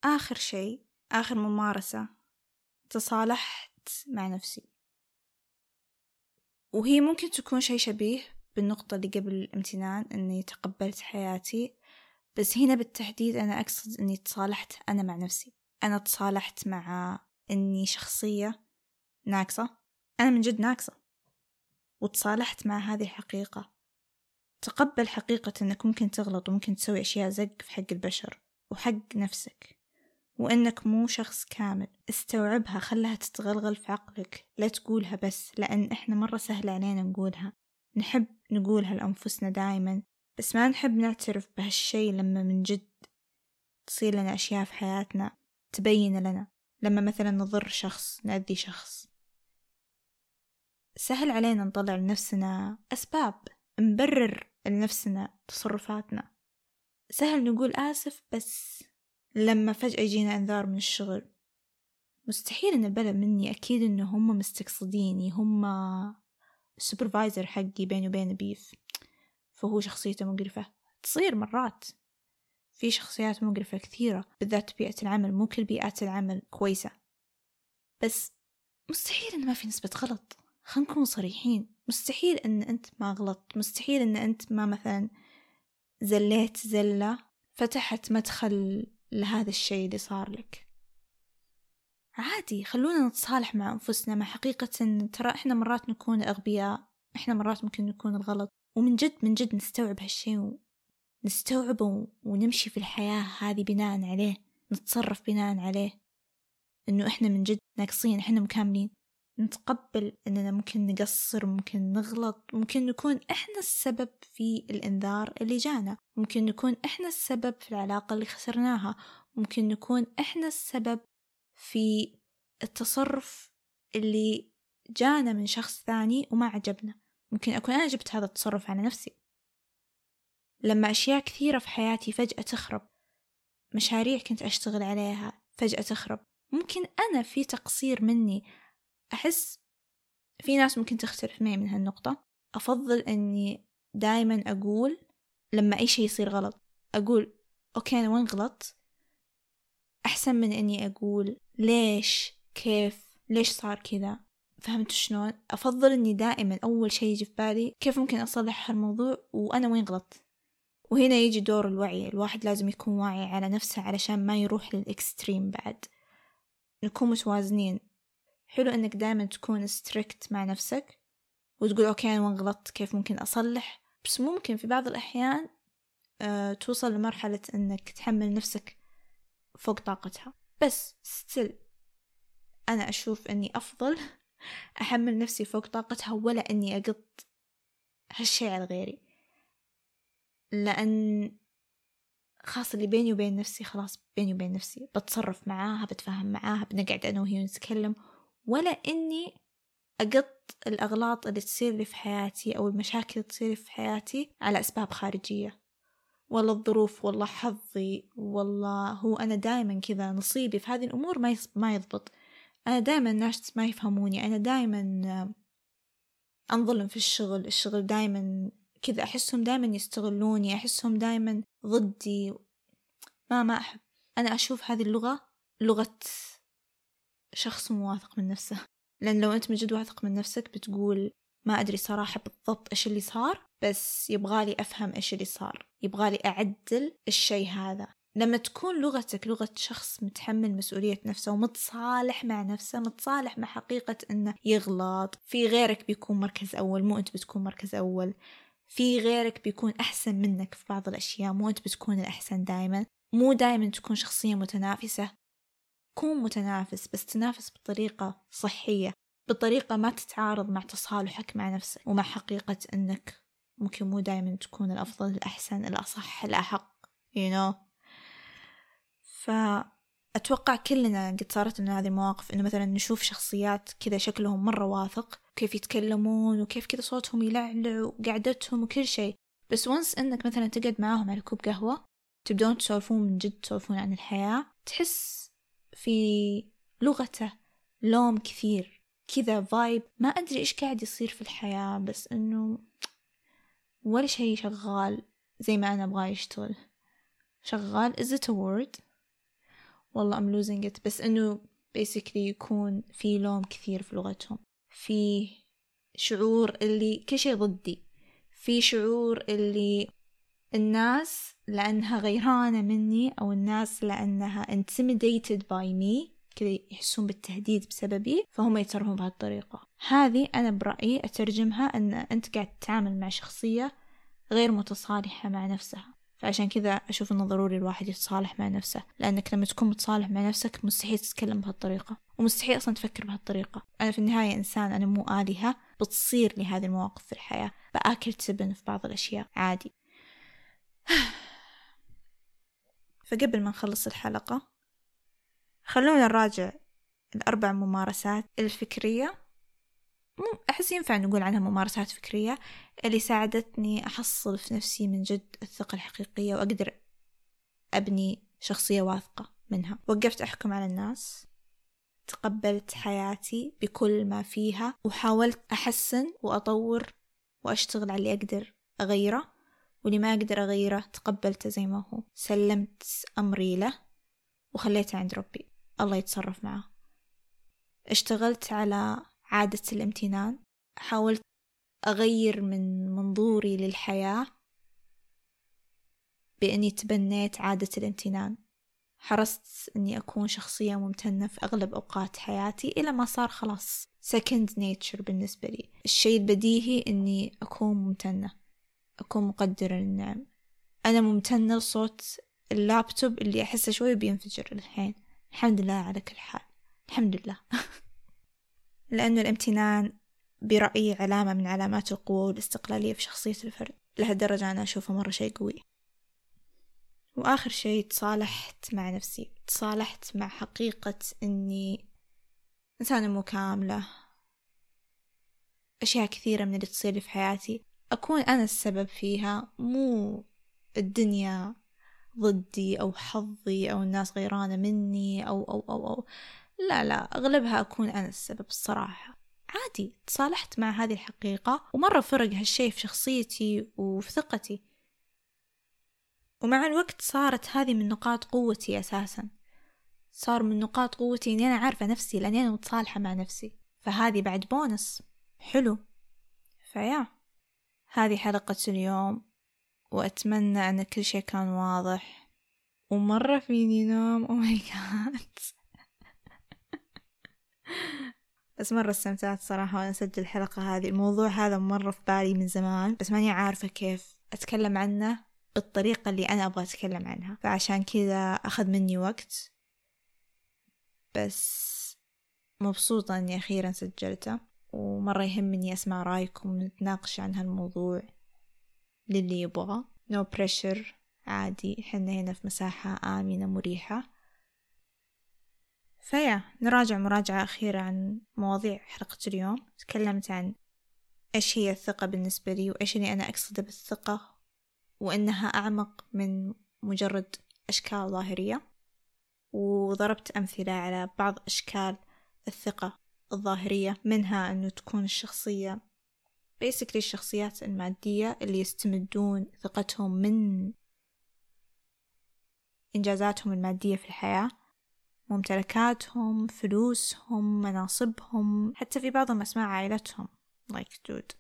آخر شيء آخر ممارسة. تصالحت مع نفسي. وهي ممكن تكون شيء شبيه بالنقطة اللي قبل الامتنان إني تقبلت حياتي بس هنا بالتحديد أنا أقصد أني تصالحت أنا مع نفسي. أنا تصالحت مع أني شخصية ناقصة. أنا من جد ناقصة. وتصالحت مع هذه الحقيقة. تقبل حقيقة أنك ممكن تغلط وممكن تسوي أشياء زق في حق البشر وحق نفسك. وأنك مو شخص كامل. استوعبها خلها تتغلغل في عقلك. لا تقولها بس لأن إحنا مرة سهل علينا نقولها. نحب نقولها لأنفسنا دايما. بس ما نحب نعترف بهالشي لما من جد تصير لنا أشياء في حياتنا تبين لنا لما مثلا نضر شخص نأذي شخص. سهل علينا نطلع لنفسنا أسباب نبرر لنفسنا تصرفاتنا. سهل نقول آسف بس لما فجأة يجينا إنذار من الشغل. مستحيل إن البلد مني أكيد إنه هم مستقصديني هم السوبرفايزر حقي بيني وبين بيف فهو شخصيته مقرفة. تصير مرات. في شخصيات مقرفة كثيرة بالذات بيئة العمل مو كل بيئات العمل كويسة. بس مستحيل إن ما في نسبة غلط. خلينا نكون صريحين. مستحيل إن أنت ما غلطت. مستحيل إن أنت ما مثلا زليت زلة فتحت مدخل لهذا الشيء اللي صار لك. عادي خلونا نتصالح مع أنفسنا مع حقيقة إن ترى إحنا مرات نكون أغبياء إحنا مرات ممكن نكون الغلط. ومن جد من جد نستوعب هالشي ونستوعبه ونمشي في الحياة هذه بناء عليه نتصرف بناء عليه. إنه إحنا من جد ناقصين إحنا مكاملين. نتقبل إننا ممكن نقصر ممكن نغلط ممكن نكون إحنا السبب في الإنذار اللي جانا. ممكن نكون إحنا السبب في العلاقة اللي خسرناها. ممكن نكون إحنا السبب في التصرف اللي جانا من شخص ثاني وما عجبنا. ممكن أكون أنا جبت هذا التصرف على نفسي. لما أشياء كثيرة في حياتي فجأة تخرب مشاريع كنت أشتغل عليها فجأة تخرب ممكن أنا في تقصير مني أحس في ناس ممكن تختلف معي من هالنقطة. أفضل أني دايما أقول لما أي شيء يصير غلط أقول okay أنا وين غلط أحسن من أني أقول ليش كيف ليش صار كذا؟ فهمت شلون؟ أفضل إني دائما أول شي يجي في بالي كيف ممكن أصلح هالموضوع وأنا وين غلطت. وهنا يجي دور الوعي الواحد لازم يكون واعي على نفسه علشان ما يروح لل extreme بعد. نكون متوازنين. حلو إنك دائما تكون strict مع نفسك وتقول okay أنا غلطت؟ كيف ممكن أصلح؟ بس ممكن في بعض الأحيان أه توصل لمرحلة إنك تحمل نفسك فوق طاقتها. بس still أنا أشوف إني أفضل أحمل نفسي فوق طاقتها ولا إني أقط هالشي على غيري. لأن خاصة اللي بيني وبين نفسي خلاص بيني وبين نفسي. بتصرف معاها بتفاهم معاها بنقعد أنا وهي نتكلم ولا إني أقط الأغلاط اللي تصير لي في حياتي أو المشاكل اللي تصير في حياتي على أسباب خارجية. والله الظروف والله حظي والله هو أنا دايما كذا نصيبي في هذه الأمور ما ما يضبط. أنا دايما الناس ما يفهموني. أنا دايما أنظلم في الشغل. الشغل دايما كذا. أحسهم دايما يستغلوني. أحسهم دايما ضدي. ما ما أحب. أنا أشوف هذه اللغة لغة شخص مو واثق من نفسه. لأن لو أنت من جد واثق من نفسك بتقول ما أدري صراحة بالضبط إيش اللي صار بس يبغالي أفهم إيش اللي صار. يبغالي أعدل الشي هذا. لما تكون لغتك لغة شخص متحمل مسؤولية نفسه ومتصالح مع نفسه متصالح مع حقيقة أنه يغلط في غيرك بيكون مركز أول مو أنت بتكون مركز أول. في غيرك بيكون أحسن منك في بعض الأشياء مو أنت بتكون الأحسن دايما. مو دايما تكون شخصية متنافسة. كون متنافس بس تنافس بطريقة صحية بطريقة ما تتعارض مع تصالحك مع نفسك ومع حقيقة أنك ممكن مو دايما تكون الأفضل الأحسن الأصح الأحق you know. فأتوقع كلنا قد صارت لنا هذه المواقف إنه مثلا نشوف شخصيات كذا شكلهم مرة واثق كيف يتكلمون وكيف كذا صوتهم يلعلع وقعدتهم وكل شيء. بس ونس إنك مثلا تقعد معاهم على كوب قهوة تبدون تسولفون من جد تسولفون عن الحياة تحس في لغته لوم كثير كذا فايب ما أدري إيش قاعد يصير في الحياة بس إنه ولا شيء شغال زي ما أنا أبغاه يشتغل. شغال is it a word والله I'm losing it. بس إنه basically يكون في لوم كثير في لغتهم. في شعور اللي كل شيء ضدي. في شعور اللي الناس لأنها غيرانة مني أو الناس لأنها intimidated by me كذا يحسون بالتهديد بسببي فهم يتصرفون بهالطريقة. هذه أنا برأيي أترجمها أن أنت قاعد تتعامل مع شخصية غير متصالحة مع نفسها. فعشان كذا أشوف إنه ضروري الواحد يتصالح مع نفسه لأنك لما تكون متصالح مع نفسك مستحيل تتكلم بهالطريقة ومستحيل أصلا تفكر بهالطريقة. أنا في النهاية إنسان أنا مو آلهة بتصير لي هذه المواقف في الحياة. بآكل تبن في بعض الأشياء عادي. [sighs] فقبل ما نخلص الحلقة خلونا نراجع الأربع ممارسات الفكرية. أحس ينفع نقول عنها ممارسات فكرية اللي ساعدتني أحصل في نفسي من جد الثقة الحقيقية وأقدر أبني شخصية واثقة منها. وقفت أحكم على الناس تقبلت حياتي بكل ما فيها وحاولت أحسن وأطور وأشتغل على اللي أقدر أغيره واللي ما أقدر أغيره تقبلته زي ما هو. سلمت أمري له وخليته عند ربي. الله يتصرف معه. اشتغلت على عادة الامتنان. حاولت أغير من منظوري للحياة بإني تبنيت عادة الامتنان. حرصت إني أكون شخصية ممتنة في أغلب أوقات حياتي إلى ما صار خلاص second nature بالنسبة لي. الشيء البديهي إني أكون ممتنة أكون مقدرة للنعم أنا ممتنة لصوت اللابتوب اللي أحسه شوي بينفجر الحين. الحمد لله على كل حال. الحمد لله. [laughs] لأنه الامتنان برأيي علامة من علامات القوة والاستقلالية في شخصية الفرد. لهالدرجة أنا أشوفه مرة شيء قوي. وآخر شيء تصالحت مع نفسي. تصالحت مع حقيقة أني إنسانة مو كاملة. أشياء كثيرة من اللي تصير لي في حياتي. أكون أنا السبب فيها مو الدنيا ضدي أو حظي أو الناس غيرانة مني أو أو أو, أو. لا لا أغلبها أكون أنا السبب الصراحة. عادي تصالحت مع هذه الحقيقة ومرة فرق هالشي في شخصيتي وفي ثقتي. ومع الوقت صارت هذه من نقاط قوتي أساسا. صار من نقاط قوتي إني أنا عارفة نفسي لأني أنا متصالحة مع نفسي. فهذه بعد بونس. حلو. ف yeah. هذه حلقة اليوم. وأتمنى أن كل شيء كان واضح. ومرة فيني نوم. oh my God بس مرة استمتعت صراحة وأنا أسجل الحلقة هذه. الموضوع هذا مرة في بالي من زمان بس ماني عارفة كيف أتكلم عنه بالطريقة اللي أنا أبغى أتكلم عنها. فعشان كذا أخذ مني وقت بس مبسوطة أني أخيرا سجلته ومرة يهمني أسمع رأيكم ونتناقش عن هالموضوع للي يبغى. No pressure عادي. حنا هنا في مساحة آمنة مريحة. فيا نراجع مراجعة أخيرة عن مواضيع حلقة اليوم. تكلمت عن إيش هي الثقة بالنسبة لي وإيش اللي أنا أقصده بالثقة وإنها أعمق من مجرد أشكال ظاهرية. وضربت أمثلة على بعض أشكال الثقة الظاهرية منها أنه تكون الشخصية basically الشخصيات المادية اللي يستمدون ثقتهم من إنجازاتهم المادية في الحياة. ممتلكاتهم فلوسهم مناصبهم حتى في بعضهم أسماء عائلتهم. Like dude.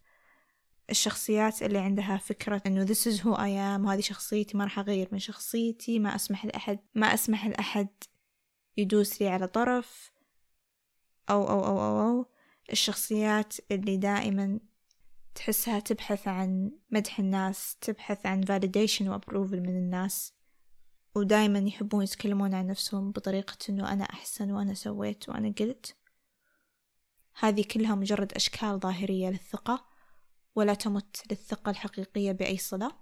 الشخصيات اللي عندها فكرة إنه this is who I am وهذه شخصيتي ما راح أغير من شخصيتي ما أسمح لأحد ما أسمح لأحد يدوس لي على طرف. أو أو أو أو, أو. الشخصيات اللي دائما تحسها تبحث عن مدح الناس تبحث عن validation و approval من الناس. ودائما يحبون يتكلمون عن نفسهم بطريقة إنه أنا أحسن وأنا سويت وأنا قلت. هذه كلها مجرد أشكال ظاهرية للثقة ولا تمت للثقة الحقيقية بأي صلة.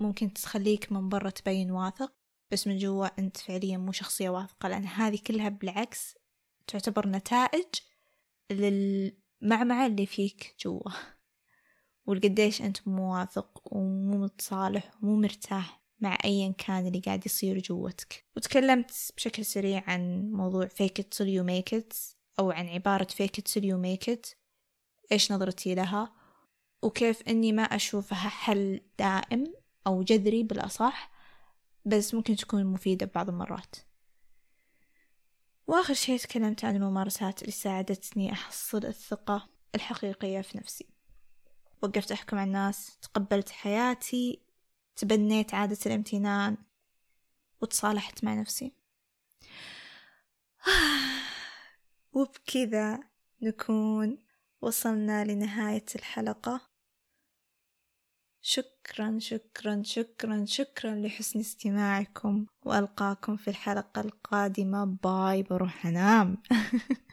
ممكن تخليك من برا تبين واثق بس من جوا أنت فعليا مو شخصية واثقة لأن هذه كلها بالعكس تعتبر نتائج للمعمعة اللي فيك جوا. [laughs] والقديش أنت مو واثق ومو متصالح ومو مرتاح. مع أيا كان اللي قاعد يصير جوتك. وتكلمت بشكل سريع عن موضوع fake it till you make it أو عن عبارة fake it till you make it إيش نظرتي لها؟ وكيف أني ما أشوفها حل دائم أو جذري بالأصح بس ممكن تكون مفيدة بعض المرات. وآخر شيء تكلمت عن الممارسات اللي ساعدتني أحصل الثقة الحقيقية في نفسي. وقفت أحكم على الناس تقبلت حياتي تبنيت عادة الامتنان وتصالحت مع نفسي. [sighs] وبكذا نكون وصلنا لنهاية الحلقة. شكرا شكرا شكرا شكرا لحسن استماعكم وألقاكم في الحلقة القادمة. باي بروح أنام. [laughs]